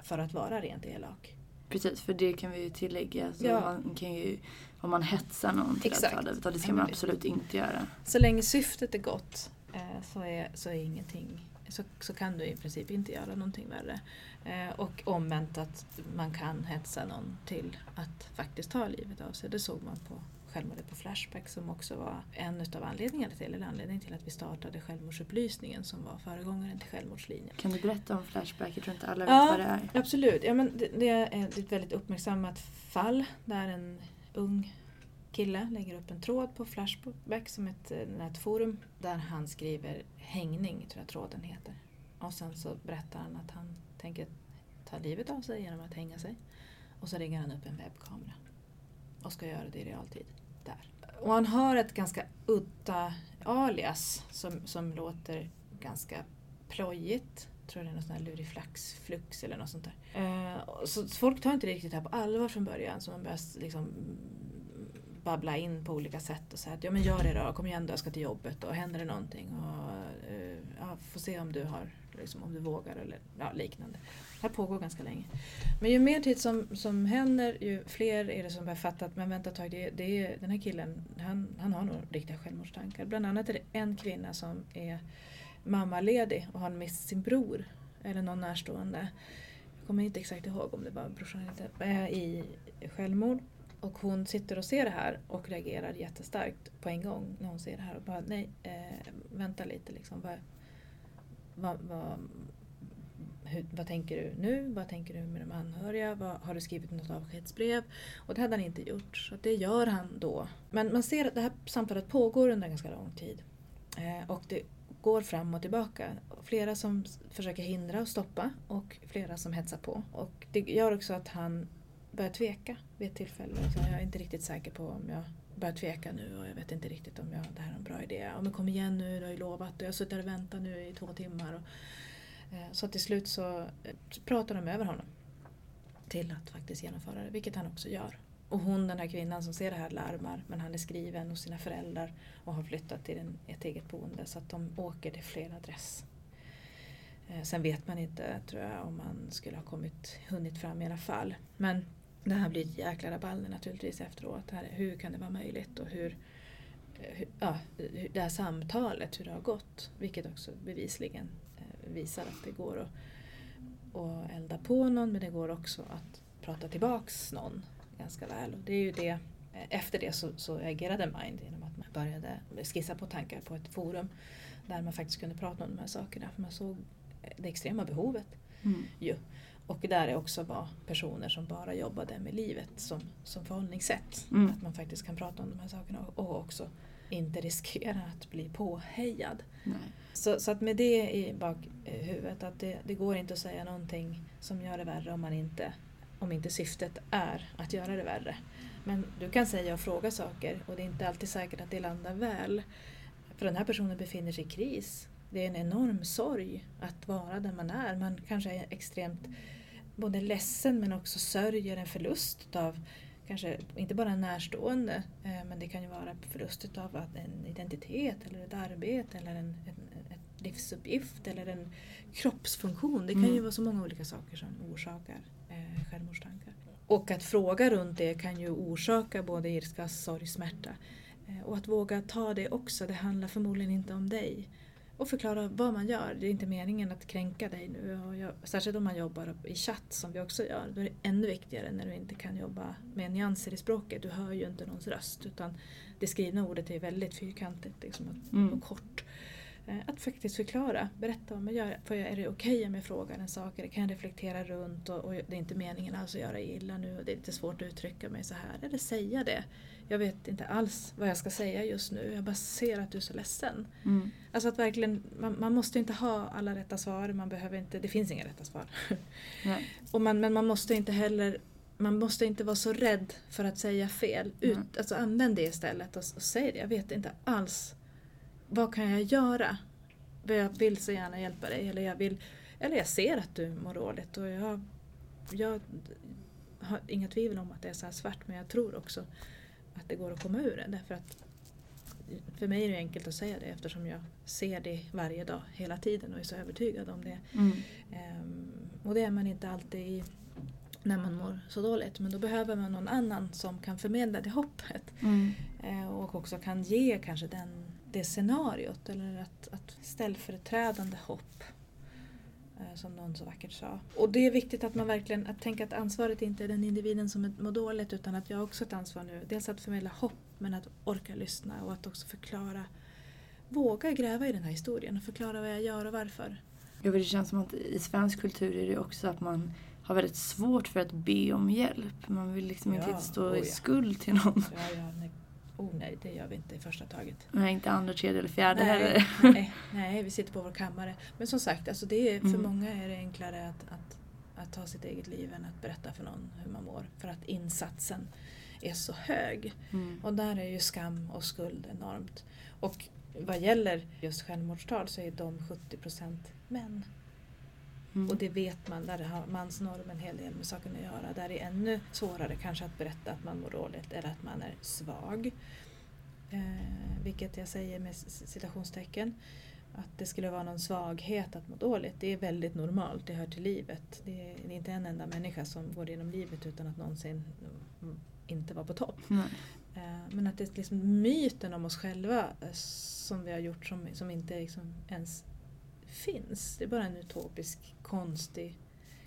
för att vara rent elak. Precis, för det kan vi ju tillägga. Så Ja. man kan ju, om man hetsar någon till Exakt. att ta livet det ska man absolut inte göra. Så länge syftet är gott eh, så, är, så är ingenting så, så kan du i princip inte göra någonting värre. Eh, och omvänt att man kan hetsa någon till att faktiskt ta livet av sig. Det såg man på självmordet på Flashback som också var en av anledningarna till, eller anledningen till att vi startade självmordsupplysningen som var föregångaren till självmordslinjen. Kan du berätta om Flashback? Jag tror inte alla vet Ja. vad det är. Absolut. Ja, men det, det är ett väldigt uppmärksammat fall där en ung kille lägger upp en tråd på Flashback som ett eh, nätforum där han skriver hängning, tror jag tråden heter. Och sen så berättar han att han tänker ta livet av sig genom att hänga sig. Och så ringer han upp en webbkamera och ska göra det i realtid där. Och han har ett ganska udda alias som, som låter ganska plojigt. Jag tror det är någon sån här luriflax, flux eller något sånt där. Eh, så folk tar inte riktigt det här på allvar från början så man börjar liksom babbla in på olika sätt och säga att ja men gör det då, kom igen då, jag ska till jobbet och händer det någonting och ja, får se om du har, liksom, om du vågar eller ja, liknande. Det här pågår ganska länge. Men ju mer tid som, som händer ju fler är det som börjar fatta att men vänta ett tag, det, det är, den här killen han, han har nog riktiga självmordstankar. Bland annat är det en kvinna som är mammaledig och har mist sin bror eller någon närstående. Jag kommer inte exakt ihåg om det var brorsan eller inte. I självmord. Och hon sitter och ser det här och reagerar jättestarkt på en gång när hon ser det här och bara nej, eh, vänta lite liksom. Bara, vad, vad, hur, vad tänker du nu? Vad tänker du med de anhöriga? Vad, har du skrivit något avskedsbrev? Och det hade han inte gjort, så det gör han då. Men man ser att det här samtalet pågår under ganska lång tid. Eh, och det går fram och tillbaka. Flera som försöker hindra och stoppa och flera som hetsar på. Och det gör också att han börjar tveka vid ett tillfälle. Så jag är inte riktigt säker på om jag börjar tveka nu och jag vet inte riktigt om jag, det här är en bra idé. Ja, men kom igen nu, du har ju lovat och jag har suttit här och väntat nu i två timmar. Och, eh, så till slut så eh, pratar de över honom till att faktiskt genomföra det, vilket han också gör. Och hon, den här kvinnan som ser det här, larmar men han är skriven hos sina föräldrar och har flyttat till en, ett eget boende så att de åker till fel adress. Eh, sen vet man inte, tror jag, om man skulle ha kommit, hunnit fram i alla fall. Men det här blir ett jäkla rabalder naturligtvis efteråt. Här, hur kan det vara möjligt och hur, eh, hur, ja, det här samtalet, hur det har gått. Vilket också bevisligen eh, visar att det går att, att elda på någon men det går också att prata tillbaks någon ganska väl. Och det är ju det, eh, efter det så, så agerade Mind genom att man började skissa på tankar på ett forum där man faktiskt kunde prata om de här sakerna. För man såg det extrema behovet Mm. ju. Och där det också var personer som bara jobbade med livet som, som förhållningssätt. Mm. Att man faktiskt kan prata om de här sakerna och, och också inte riskera att bli påhejad. Nej. Så, så att med det i bakhuvudet att det, det går inte att säga någonting som gör det värre om man inte om inte syftet är att göra det värre. Men du kan säga och fråga saker och det är inte alltid säkert att det landar väl. För den här personen befinner sig i kris. Det är en enorm sorg att vara där man är. Man kanske är extremt både ledsen men också sörjer en förlust av kanske inte bara en närstående eh, men det kan ju vara förlust av en identitet eller ett arbete eller en, en, ett livsuppgift eller en kroppsfunktion. Det kan ju Mm. vara så många olika saker som orsakar eh, självmordstankar. Och att fråga runt det kan ju orsaka både ilska, sorg, smärta. Eh, och att våga ta det också, det handlar förmodligen inte om dig. Och förklara vad man gör. Det är inte meningen att kränka dig nu. Och jag, särskilt om man jobbar i chatt som vi också gör. Då är det ännu viktigare när du inte kan jobba med nyanser i språket. Du hör ju inte någons röst. Utan det skrivna ordet är väldigt fyrkantigt liksom, och- Mm. och kort. Eh, Att faktiskt förklara, berätta vad man gör. Jag, är det okej om jag frågar en sak? Eller kan jag reflektera runt? Och, och det är inte meningen alls att göra illa nu och det är lite svårt att uttrycka mig så här. Eller säga det. Jag vet inte alls vad jag ska säga just nu. Jag bara ser att du är så ledsen. Mm. Alltså att verkligen, man, man måste inte ha alla rätta svar. Man behöver inte, det finns inga rätta svar. [LAUGHS] Och man, men man måste inte heller man måste inte vara så rädd för att säga fel. Ut, Mm. alltså använd det istället och, och säg det. Jag vet inte alls. Vad kan jag göra? Jag vill så gärna hjälpa dig. Eller jag, vill, eller jag ser att du mår dåligt. Och jag, jag har inga tvivel om att det är så här svart. Men jag tror också att det går att komma ur det. Därför att för mig är det enkelt att säga det eftersom jag ser det varje dag, hela tiden och är så övertygad om det. Mm. Ehm, och det är man inte alltid i, när man mår så dåligt. Men då behöver man någon annan som kan förmedla det hoppet. Mm. Eh, och också kan ge kanske den, det scenariot eller att, att ställföreträdande hopp. Eh, som någon så vackert sa. Och det är viktigt att man verkligen att tänka att ansvaret inte är den individen som mår dåligt utan att jag har också ett ansvar nu. Dels att förmedla hopp men att orka lyssna och att också förklara. Våga gräva i den här historien och förklara vad jag gör och varför. För det känns som att i svensk kultur är det också att man har väldigt svårt för att be om hjälp. Man vill liksom Ja, inte stå oh i ja. skuld till någon. Ja. Oh nej, det gör vi inte i första taget. Nej, inte andra, tredje eller fjärde Nej, heller. [LAUGHS] nej, [LAUGHS] nej, vi sitter på vår kammare. Men som sagt, alltså det är, för Mm. många är det enklare att, att, att ta sitt eget liv än att berätta för någon hur man mår. För att insatsen är så hög. Mm. Och där är ju skam och skuld enormt. Och vad gäller just självmordstal så är de 70% män. Mm. Och det vet man, där har mansnorm en hel del med saken att göra. Där är ännu svårare kanske att berätta att man mår dåligt eller att man är svag. Eh, vilket jag säger med citationstecken. Att det skulle vara någon svaghet att må dåligt, det är väldigt normalt, det hör till livet. Det är, det inte en enda människa som går igenom livet utan att någonsin mm, inte vara på topp. Eh, Men att det är liksom myten om oss själva eh, som vi har gjort som, som inte liksom ens finns. Det är bara en utopisk, konstig,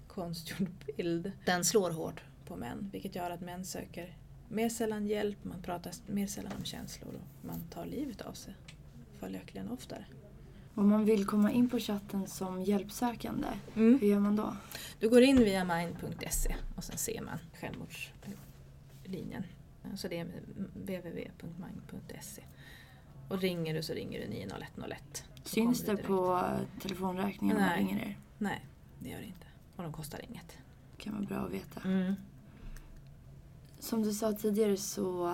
konstgjord bild. Den slår hårt på män vilket gör att män söker mer sällan hjälp, man pratar mer sällan om känslor och man tar livet av sig följaktligen oftare. Om man vill komma in på chatten som hjälpsökande, Mm. hur gör man då? Du går in via mind.se och sen ser man självmordslinjen. Så det är www.mind.se. Och ringer du så ringer du 90101. Syns det du på telefonräkningen när man Nej. ringer er? Nej, det gör det inte. Och de kostar inget. kan vara bra att veta. Mm. Som du sa tidigare så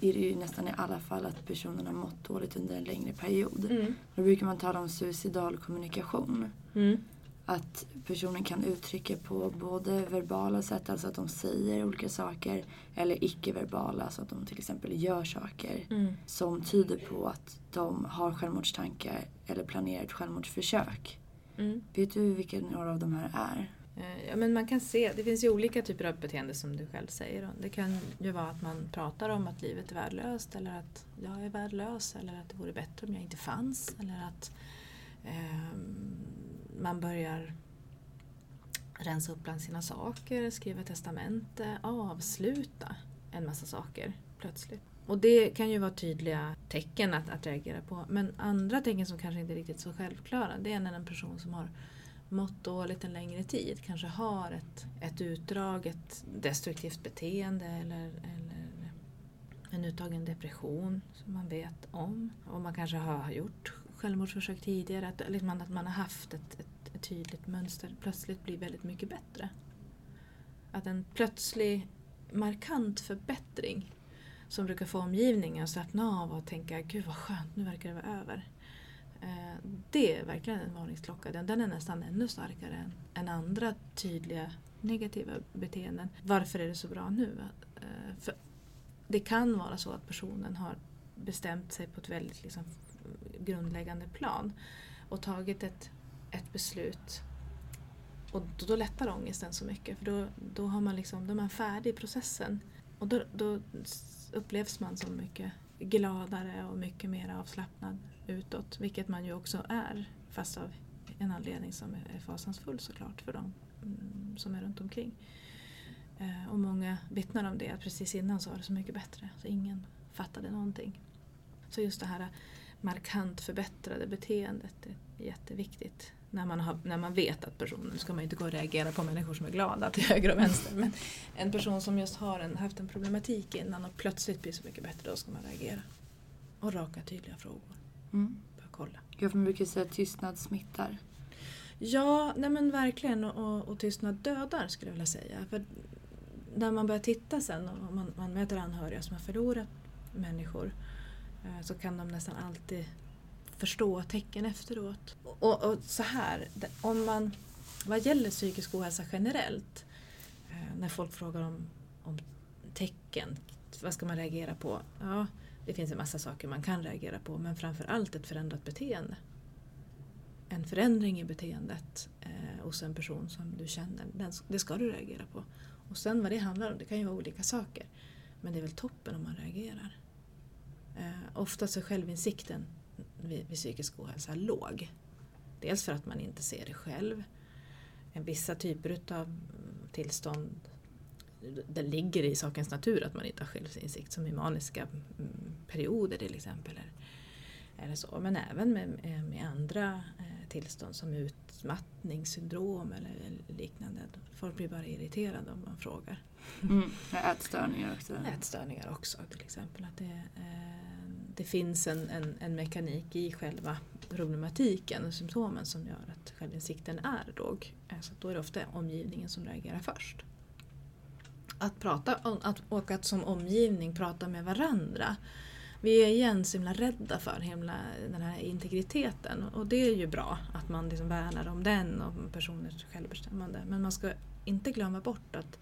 är det ju nästan i alla fall att personen har mått dåligt under en längre period. Mm. Då brukar man tala om suicidal kommunikation. Mm. Att personen kan uttrycka på både verbala sätt, alltså att de säger olika saker, eller icke-verbala, alltså att de till exempel gör saker Mm. som tyder på att de har självmordstankar eller planerar ett självmordsförsök. Mm. Vet du vilka några av de här är? Eh, Ja, men man kan se, det finns ju olika typer av beteende som du själv säger. Det kan ju vara att man pratar om att livet är värdelöst eller att jag är värdelös eller att det vore bättre om jag inte fanns. Eller att ehm, man börjar rensa upp bland sina saker, skriva testamente, avsluta en massa saker plötsligt. Och det kan ju vara tydliga tecken att, att reagera på. Men andra tecken som kanske inte är riktigt så självklara det är när en person som har mått dåligt en längre tid kanske har ett, ett utdraget destruktivt beteende eller, eller en uttagen depression som man vet om. Och man kanske har gjort självmordsförsök tidigare. Att, liksom att man har haft ett, ett, ett tydligt mönster plötsligt blir väldigt mycket bättre. Att en plötslig markant förbättring som brukar få omgivningen att slappna av och tänka gud vad skönt, nu verkar det vara över. Eh, Det är verkligen en varningsklocka. Den, den är nästan ännu starkare än, än andra tydliga negativa beteenden. Varför är det så bra nu? Eh, För det kan vara så att personen har bestämt sig på ett väldigt liksom, grundläggande plan och tagit ett, ett beslut och då, då lättar ångesten så mycket för då, då, har man liksom, då är man färdig i processen. Och då, då upplevs man som mycket gladare och mycket mer avslappnad utåt. Vilket man ju också är fast av en anledning som är fasansfull såklart för dem mm, som är runt omkring. Eh, och många vittnar om det att precis innan så var det så mycket bättre så ingen fattade någonting. Så just det här markant förbättrade beteendet är jätteviktigt. När man, har, när man vet att personen, ska man inte gå och reagera på människor som är glada till höger och vänster, men en person som just har en, haft en problematik innan och plötsligt blir så mycket bättre, då ska man reagera. Och raka tydliga frågor. Mm. Bara kolla. Ja, för man brukar säga att tystnad smittar. Ja, nej men verkligen. Och, och, och tystnad dödar skulle jag vilja säga. För när man börjar titta sen och man, man möter anhöriga som har förlorat människor Eh, så kan de nästan alltid förstå tecken efteråt. Och, och så här, om man, vad gäller psykisk ohälsa generellt, eh, när folk frågar om, om tecken, vad ska man reagera på? Ja, Det finns en massa saker man kan reagera på men framför allt ett förändrat beteende. En förändring i beteendet eh, hos en person som du känner, den, det ska du reagera på. Och sen vad det handlar om, det kan ju vara olika saker. Men det är väl toppen om man reagerar. Eh, oftast är självinsikten vid, vid psykisk ohälsa låg. Dels för att man inte ser det själv. Vissa typer av tillstånd det ligger i sakens natur att man inte har självinsikt som i maniska mm, perioder till exempel. Eller så. Men även med, med andra eh, tillstånd som utmattningssyndrom eller liknande. Folk blir bara irriterade om man frågar. Mm. Ätstörningar också. Ätstörningar också till exempel. Att det, eh, det finns en, en, en, mekanik i själva problematiken och symptomen som gör att självinsikten är låg. Eh, så då är det ofta omgivningen som reagerar först att prata att, och att som omgivning prata med varandra. Vi är igen så himla rädda för himla, den här integriteten och det är ju bra att man liksom värnar om den och personers självbestämmande. Men man ska inte glömma bort att,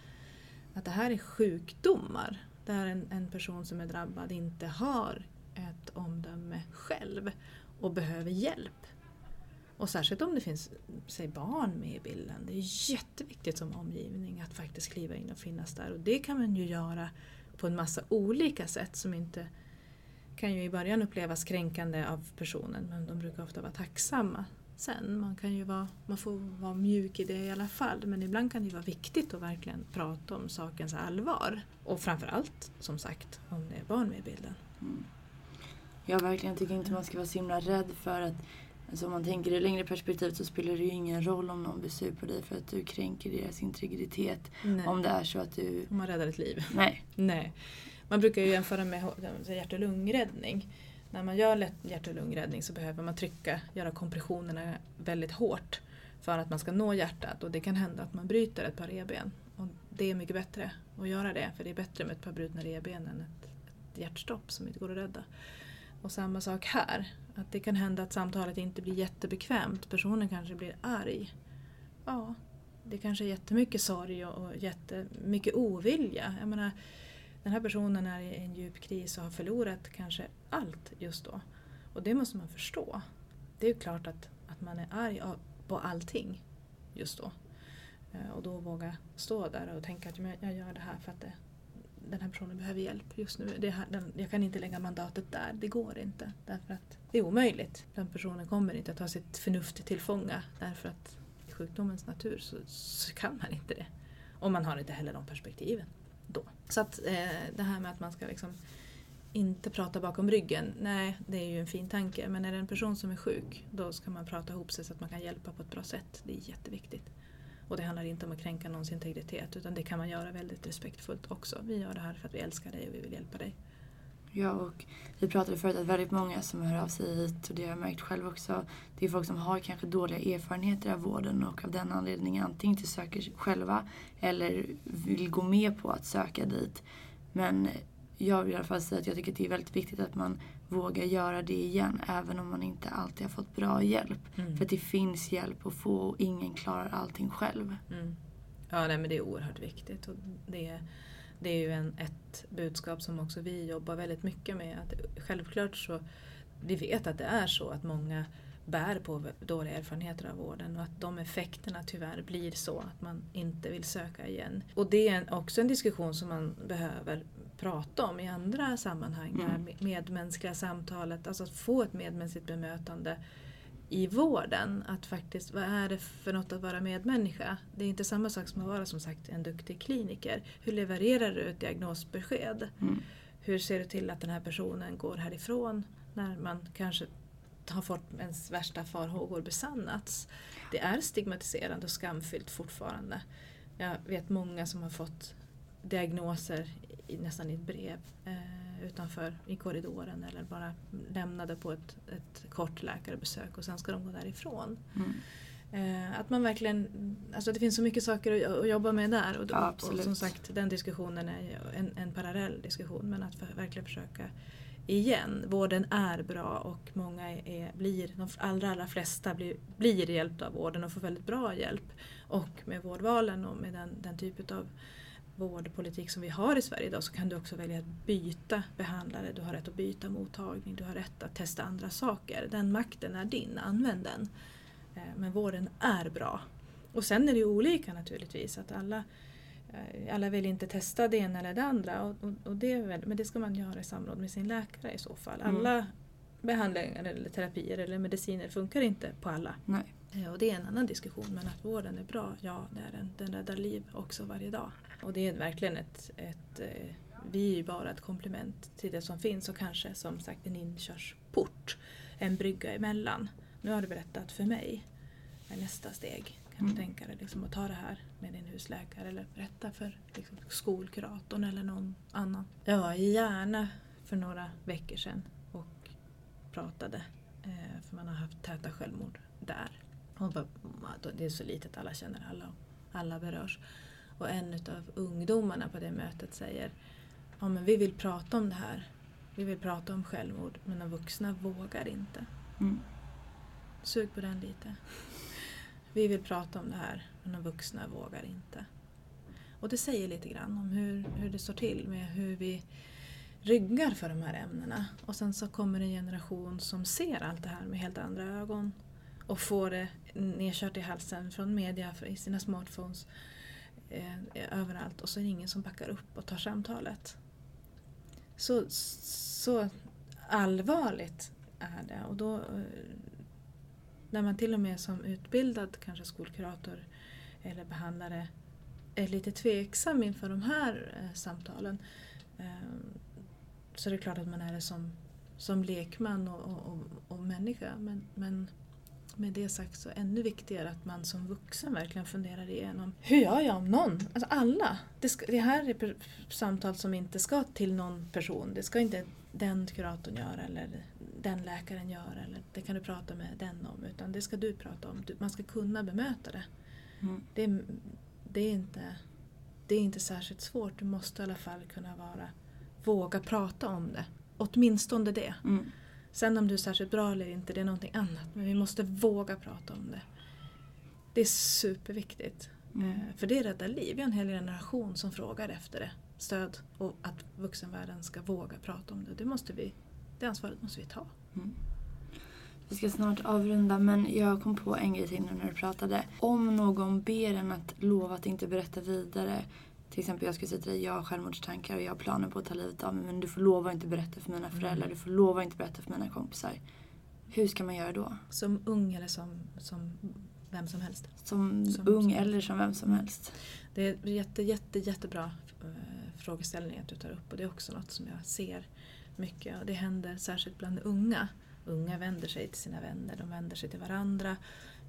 att det här är sjukdomar där en, en person som är drabbad inte har ett omdöme själv och behöver hjälp. Och särskilt om det finns säg, barn med i bilden. Det är jätteviktigt som omgivning att faktiskt kliva in och finnas där. Och det kan man ju göra på en massa olika sätt som inte kan ju i början upplevas kränkande av personen men de brukar ofta vara tacksamma sen. Man, kan ju vara, man får vara mjuk i det i alla fall men ibland kan det vara viktigt att verkligen prata om sakens allvar. Och framförallt, som sagt, om det är barn med i bilden. Mm. Jag verkligen tycker inte man ska vara så himla rädd för att Alltså om man tänker i det längre perspektivet så spelar det ju ingen roll om någon blir sur på dig för att du kränker deras integritet. Nej. Om det är så att du... Om man räddar ett liv. Nej. [LAUGHS] Nej. Man brukar ju jämföra med hjärt och lungräddning. När man gör hjärt och lungräddning så behöver man trycka, göra kompressionerna väldigt hårt för att man ska nå hjärtat och det kan hända att man bryter ett par revben. Och det är mycket bättre att göra det för det är bättre med ett par brutna revben än ett, ett hjärtstopp som inte går att rädda. Och samma sak här. Att det kan hända att samtalet inte blir jättebekvämt. Personen kanske blir arg. Ja, det kanske är jättemycket sorg och jättemycket ovilja. Jag menar, den här personen är i en djup kris och har förlorat kanske allt just då. Och det måste man förstå. Det är ju klart att, att man är arg på allting just då. Eh, och då våga stå där och tänka att jag gör det här för att det, den här personen behöver hjälp just nu. Det här, den, jag kan inte lägga mandatet där, det går inte. Därför att det är omöjligt. Den personen kommer inte att ta sitt förnuft till fånga därför att i sjukdomens natur så, så kan man inte det. Och man har inte heller de perspektiven då. Så att eh, det här med att man ska liksom inte prata bakom ryggen, nej det är ju en fin tanke. Men är det en person som är sjuk, då ska man prata ihop sig så att man kan hjälpa på ett bra sätt. Det är jätteviktigt. Och det handlar inte om att kränka någons integritet utan det kan man göra väldigt respektfullt också. Vi gör det här för att vi älskar dig och vi vill hjälpa dig. Ja, och vi pratade förut att väldigt många som hör av sig hit, och det har jag märkt själv också, det är folk som har kanske dåliga erfarenheter av vården och av den anledningen antingen inte söker själva eller vill gå med på att söka dit. Men jag vill i alla fall säga att jag tycker att det är väldigt viktigt att man vågar göra det igen även om man inte alltid har fått bra hjälp. Mm. För det finns hjälp att få och ingen klarar allting själv. Mm. Ja, nej, men det är oerhört viktigt. Och det, det är ju en, ett budskap som också vi jobbar väldigt mycket med. Att självklart så, vi vet att det är så att många bär på dåliga erfarenheter av vården och att de effekterna tyvärr blir så att man inte vill söka igen. Och det är också en diskussion som man behöver prata om i andra sammanhang. Mm. Det medmänskliga samtalet, alltså att få ett medmänskligt bemötande i vården. Att faktiskt, vad är det för något att vara medmänniska? Det är inte samma sak som att vara som sagt en duktig kliniker. Hur levererar du ett diagnosbesked? Mm. Hur ser du till att den här personen går härifrån när man kanske har fått ens värsta farhågor besannats. Det är stigmatiserande och skamfyllt fortfarande. Jag vet många som har fått diagnoser i, nästan i ett brev eh, utanför i korridoren eller bara lämnade på ett, ett kort läkarbesök och sen ska de gå därifrån. Mm. Eh, att man verkligen, alltså det finns så mycket saker att, att jobba med där och, ja, och, som sagt den diskussionen är en, en parallell diskussion men att för, verkligen försöka igen, vården är bra och många är, blir, de allra, allra flesta blir, blir hjälpta av vården och får väldigt bra hjälp. Och med vårdvalen och med den, den typ av vårdpolitik som vi har i Sverige idag så kan du också välja att byta behandlare, du har rätt att byta mottagning, du har rätt att testa andra saker. Den makten är din, använd den. Eh, men vården är bra. Och sen är det olika naturligtvis, att alla, eh, alla vill inte testa det ena eller det andra. Och, och, och det väl, men det ska man göra i samråd med sin läkare i så fall. Mm. Alla behandlingar eller terapier eller mediciner funkar inte på alla. Nej. Eh, Och det är en annan diskussion men att vården är bra, ja det är den. Den räddar liv också varje dag. Och det är verkligen ett, ett eh, vi är ju bara ett komplement till det som finns och kanske som sagt en inkörsport. En brygga emellan. Nu har du berättat för mig. Är nästa steg? Kan Mm. du tänka dig liksom att ta det här med din husläkare eller berätta för liksom, skolkuratorn eller någon annan? Jag var gärna för några veckor sedan och pratade. Eh, för man har haft täta självmord där. Och bara, det är så litet, alla känner alla och alla berörs. Och en av ungdomarna på det mötet säger ja, men vi vill prata om det här. Vi vill prata om självmord men de vuxna vågar inte. Mm. Sug på den lite. Vi vill prata om det här men de vuxna vågar inte. Och det säger lite grann om hur, hur det står till med hur vi ryggar för de här ämnena. Och sen så kommer en generation som ser allt det här med helt andra ögon och får det nedkört i halsen från media, i sina smartphones, eh, överallt och så är det ingen som backar upp och tar samtalet. Så, så allvarligt är det och då eh, när man till och med som utbildad kanske skolkurator eller behandlare är lite tveksam inför de här eh, samtalen eh, så är det klart att man är det som, som lekman och, och, och, och människa. Men, men med det sagt så ännu viktigare att man som vuxen verkligen funderar igenom hur gör jag om någon? Alltså alla. Det, ska, det här är samtal som inte ska till någon person. Det ska inte den kuratorn göra eller den läkaren göra eller det kan du prata med den om utan det ska du prata om. Du, man ska kunna bemöta det. Mm. Det är, det, är inte, det är inte särskilt svårt. Du måste i alla fall kunna vara, våga prata om det. Åtminstone det. Mm. Sen om du är särskilt bra eller inte, det är någonting annat. Men vi måste våga prata om det. Det är superviktigt. Mm. Eh, För det räddar liv. Vi har en hel generation som frågar efter det. Stöd och att vuxenvärlden ska våga prata om det. Det, måste vi, det ansvaret måste vi ta. Mm. Vi ska snart avrunda men jag kom på en grej till nu när du pratade. Om någon ber en att lova att inte berätta vidare. Till exempel jag skulle säga till dig, jag har självmordstankar och jag har planer på att ta livet av mig men du får lova att inte berätta för mina föräldrar, du får lova att inte berätta för mina kompisar. Hur ska man göra då? Som ung eller som, som vem som helst. Som, Som- ung som- eller som vem som helst. Det är jätte, jätte, jättebra eh, frågeställning att du tar upp och det är också något som jag ser mycket och det händer särskilt bland unga. Unga vänder sig till sina vänner, de vänder sig till varandra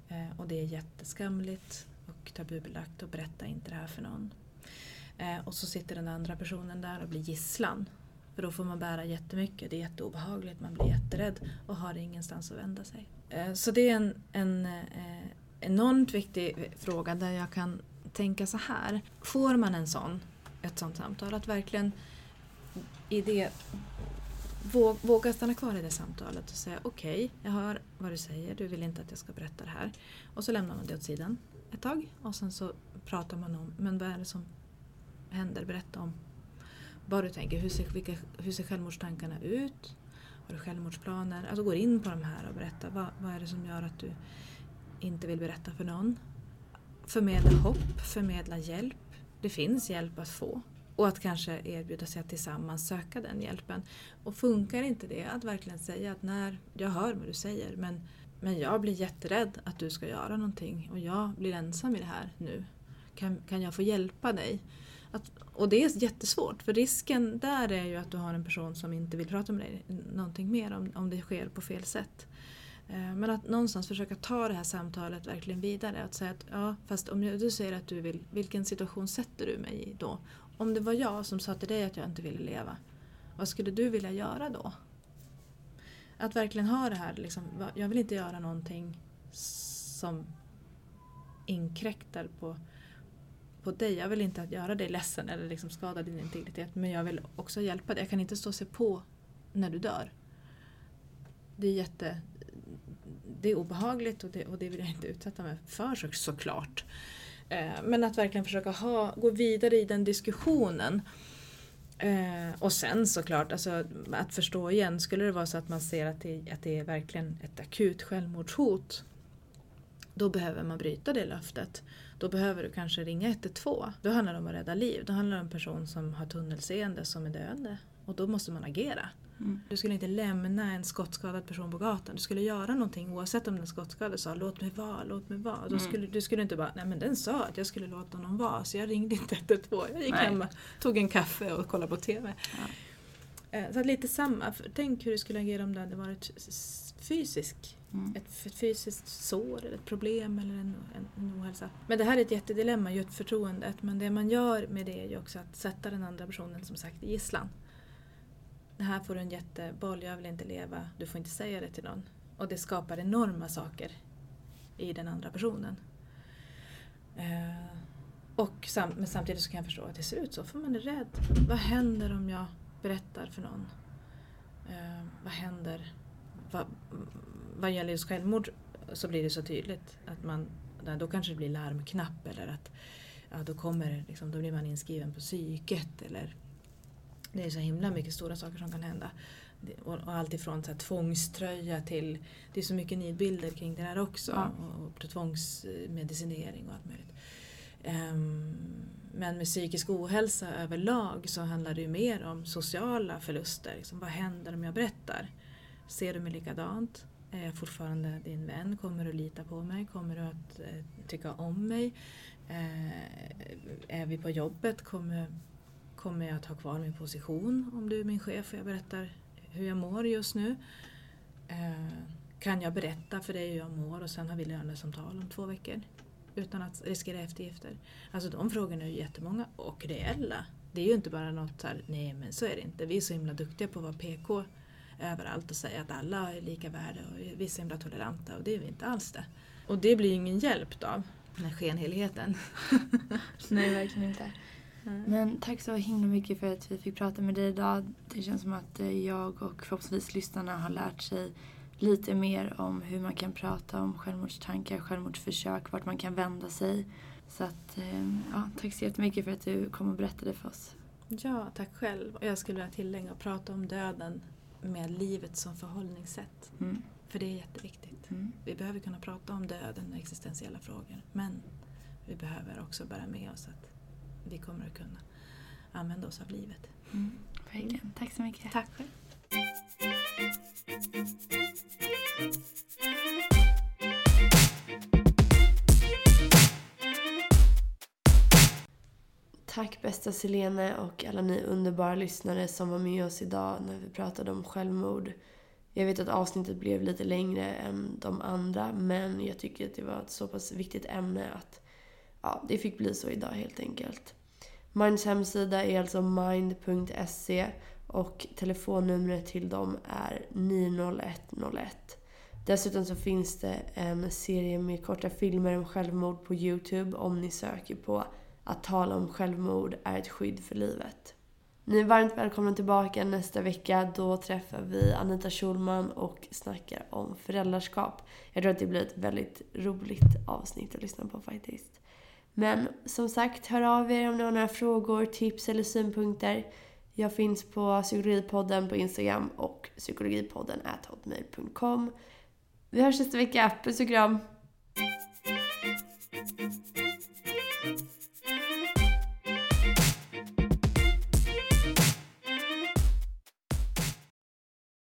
eh, och det är jätteskamligt och tabubelagt och berätta inte det här för någon. Eh, och så sitter den andra personen där och blir gisslan. För då får man bära jättemycket, det är jätteobehagligt, man blir jätterädd och har ingenstans att vända sig. Eh, så det är en, en eh, enormt viktig fråga där jag kan tänka så här. Får man en sån, ett sånt samtal, att verkligen i det våga stanna kvar i det samtalet och säga okej, jag hör vad du säger, du vill inte att jag ska berätta det här. Och så lämnar man det åt sidan ett tag och sen så pratar man om, men vad är det som händer? Berätta om vad du tänker, hur ser, vilka, hur ser självmordstankarna ut? Har du självmordsplaner? Alltså går in på de här och berätta vad, vad är det som gör att du inte vill berätta för någon? Förmedla hopp, förmedla hjälp. Det finns hjälp att få. Och att kanske erbjuda sig att tillsammans söka den hjälpen. Och funkar inte det, att verkligen säga att när, jag hör vad du säger men, men jag blir jätterädd att du ska göra någonting och jag blir ensam i det här nu. Kan, kan jag få hjälpa dig? Att, och det är jättesvårt för risken där är ju att du har en person som inte vill prata med dig någonting mer om, om det sker på fel sätt. Eh, men att någonstans försöka ta det här samtalet verkligen vidare. Att säga att ja, fast om du säger att du vill, vilken situation sätter du mig i då? Om det var jag som sa till dig att jag inte ville leva, vad skulle du vilja göra då? Att verkligen ha det här, liksom, jag vill inte göra någonting som inkräktar på, på dig. Jag vill inte att göra dig ledsen eller liksom skada din integritet men jag vill också hjälpa dig. Jag kan inte stå och se på när du dör. Det är jätte... Det är obehagligt och det, och det vill jag inte utsätta mig för så, såklart. Eh, men att verkligen försöka ha, gå vidare i den diskussionen. Eh, och sen såklart, alltså, att förstå igen, skulle det vara så att man ser att det, att det är verkligen ett akut självmordshot då behöver man bryta det löftet. Då behöver du kanske ringa 112. Då handlar det om att rädda liv. Då handlar det om en person som har tunnelseende som är döende. Och då måste man agera. Mm. Du skulle inte lämna en skottskadad person på gatan. Du skulle göra någonting oavsett om den skottskadade sa låt mig vara, låt mig vara. Mm. skulle, du skulle inte bara, nej men den sa att jag skulle låta honom vara så jag ringde inte 112. Jag gick nej. hemma, tog en kaffe och kollade på TV. Ja. Eh, så lite samma, tänk hur du skulle agera om det hade varit fysisk Mm. Ett, ett, fysiskt sår eller ett problem eller en, en, en ohälsa. Men det här är ett jättedilemma, just förtroendet. Men det man gör med det är ju också att sätta den andra personen som sagt i gisslan. Det här får du en jätteboll, jag vill inte leva, du får inte säga det till någon. Och det skapar enorma saker i den andra personen. Eh, och sam men samtidigt så kan jag förstå att det ser ut så, för man är rädd. Vad händer om jag berättar för någon? Eh, vad händer? Va, vad gäller just självmord så blir det så tydligt att man, då kanske det blir larmknapp eller att ja, då, kommer, liksom, då blir man inskriven på psyket eller det är så himla mycket stora saker som kan hända. Och, och allt ifrån så här, tvångströja till, det är så mycket nidbilder kring det där också. Ja. Och, och tvångsmedicinering och allt möjligt. Um, men med psykisk ohälsa överlag så handlar det ju mer om sociala förluster. Liksom, vad händer om jag berättar? Ser du mig likadant? Är jag fortfarande din vän? Kommer du lita på mig? Kommer du att eh, tycka om mig? Eh, är vi på jobbet? Kommer, kommer jag att ha kvar min position om du är min chef och jag berättar hur jag mår just nu? Eh, kan jag berätta för dig hur jag mår och sen har vi lönesamtal om två veckor? Utan att riskera eftergifter. Alltså de frågorna är ju jättemånga och reella. Det är ju inte bara något så här, nej men så är det inte. Vi är så himla duktiga på att vara PK överallt och säga att alla är lika värde och vi är så himla toleranta och det är vi inte alls det. Och det blir ju ingen hjälp då, den här skenheligheten. [LAUGHS] Nej, verkligen inte. Mm. Men tack så himla mycket för att vi fick prata med dig idag. Det känns som att eh, jag och förhoppningsvis lyssnarna har lärt sig lite mer om hur man kan prata om självmordstankar, självmordsförsök, vart man kan vända sig. Så att, eh, ja, tack så jättemycket för att du kom och berättade för oss. Ja, tack själv. Och jag skulle vilja tillägga och prata om döden med livet som förhållningssätt. Mm. För det är jätteviktigt. Mm. Vi behöver kunna prata om döden och existentiella frågor. Men vi behöver också bära med oss att vi kommer att kunna använda oss av livet. Mm. Verkligen. Tack så mycket. Tack själv. Tack bästa Selene och alla ni underbara lyssnare som var med oss idag när vi pratade om självmord. Jag vet att avsnittet blev lite längre än de andra men jag tycker att det var ett så pass viktigt ämne att ja, det fick bli så idag helt enkelt. Minds hemsida är alltså mind.se och telefonnumret till dem är 90101. Dessutom så finns det en serie med korta filmer om självmord på Youtube om ni söker på att tala om självmord är ett skydd för livet. Ni är varmt välkomna tillbaka nästa vecka. Då träffar vi Anita Schulman och snackar om föräldraskap. Jag tror att det blir ett väldigt roligt avsnitt att lyssna på faktiskt. Men som sagt, hör av er om ni har några frågor, tips eller synpunkter. Jag finns på Psykologipodden på Instagram och psykologipodden hotmail.com. Vi hörs nästa vecka. Puss och kram!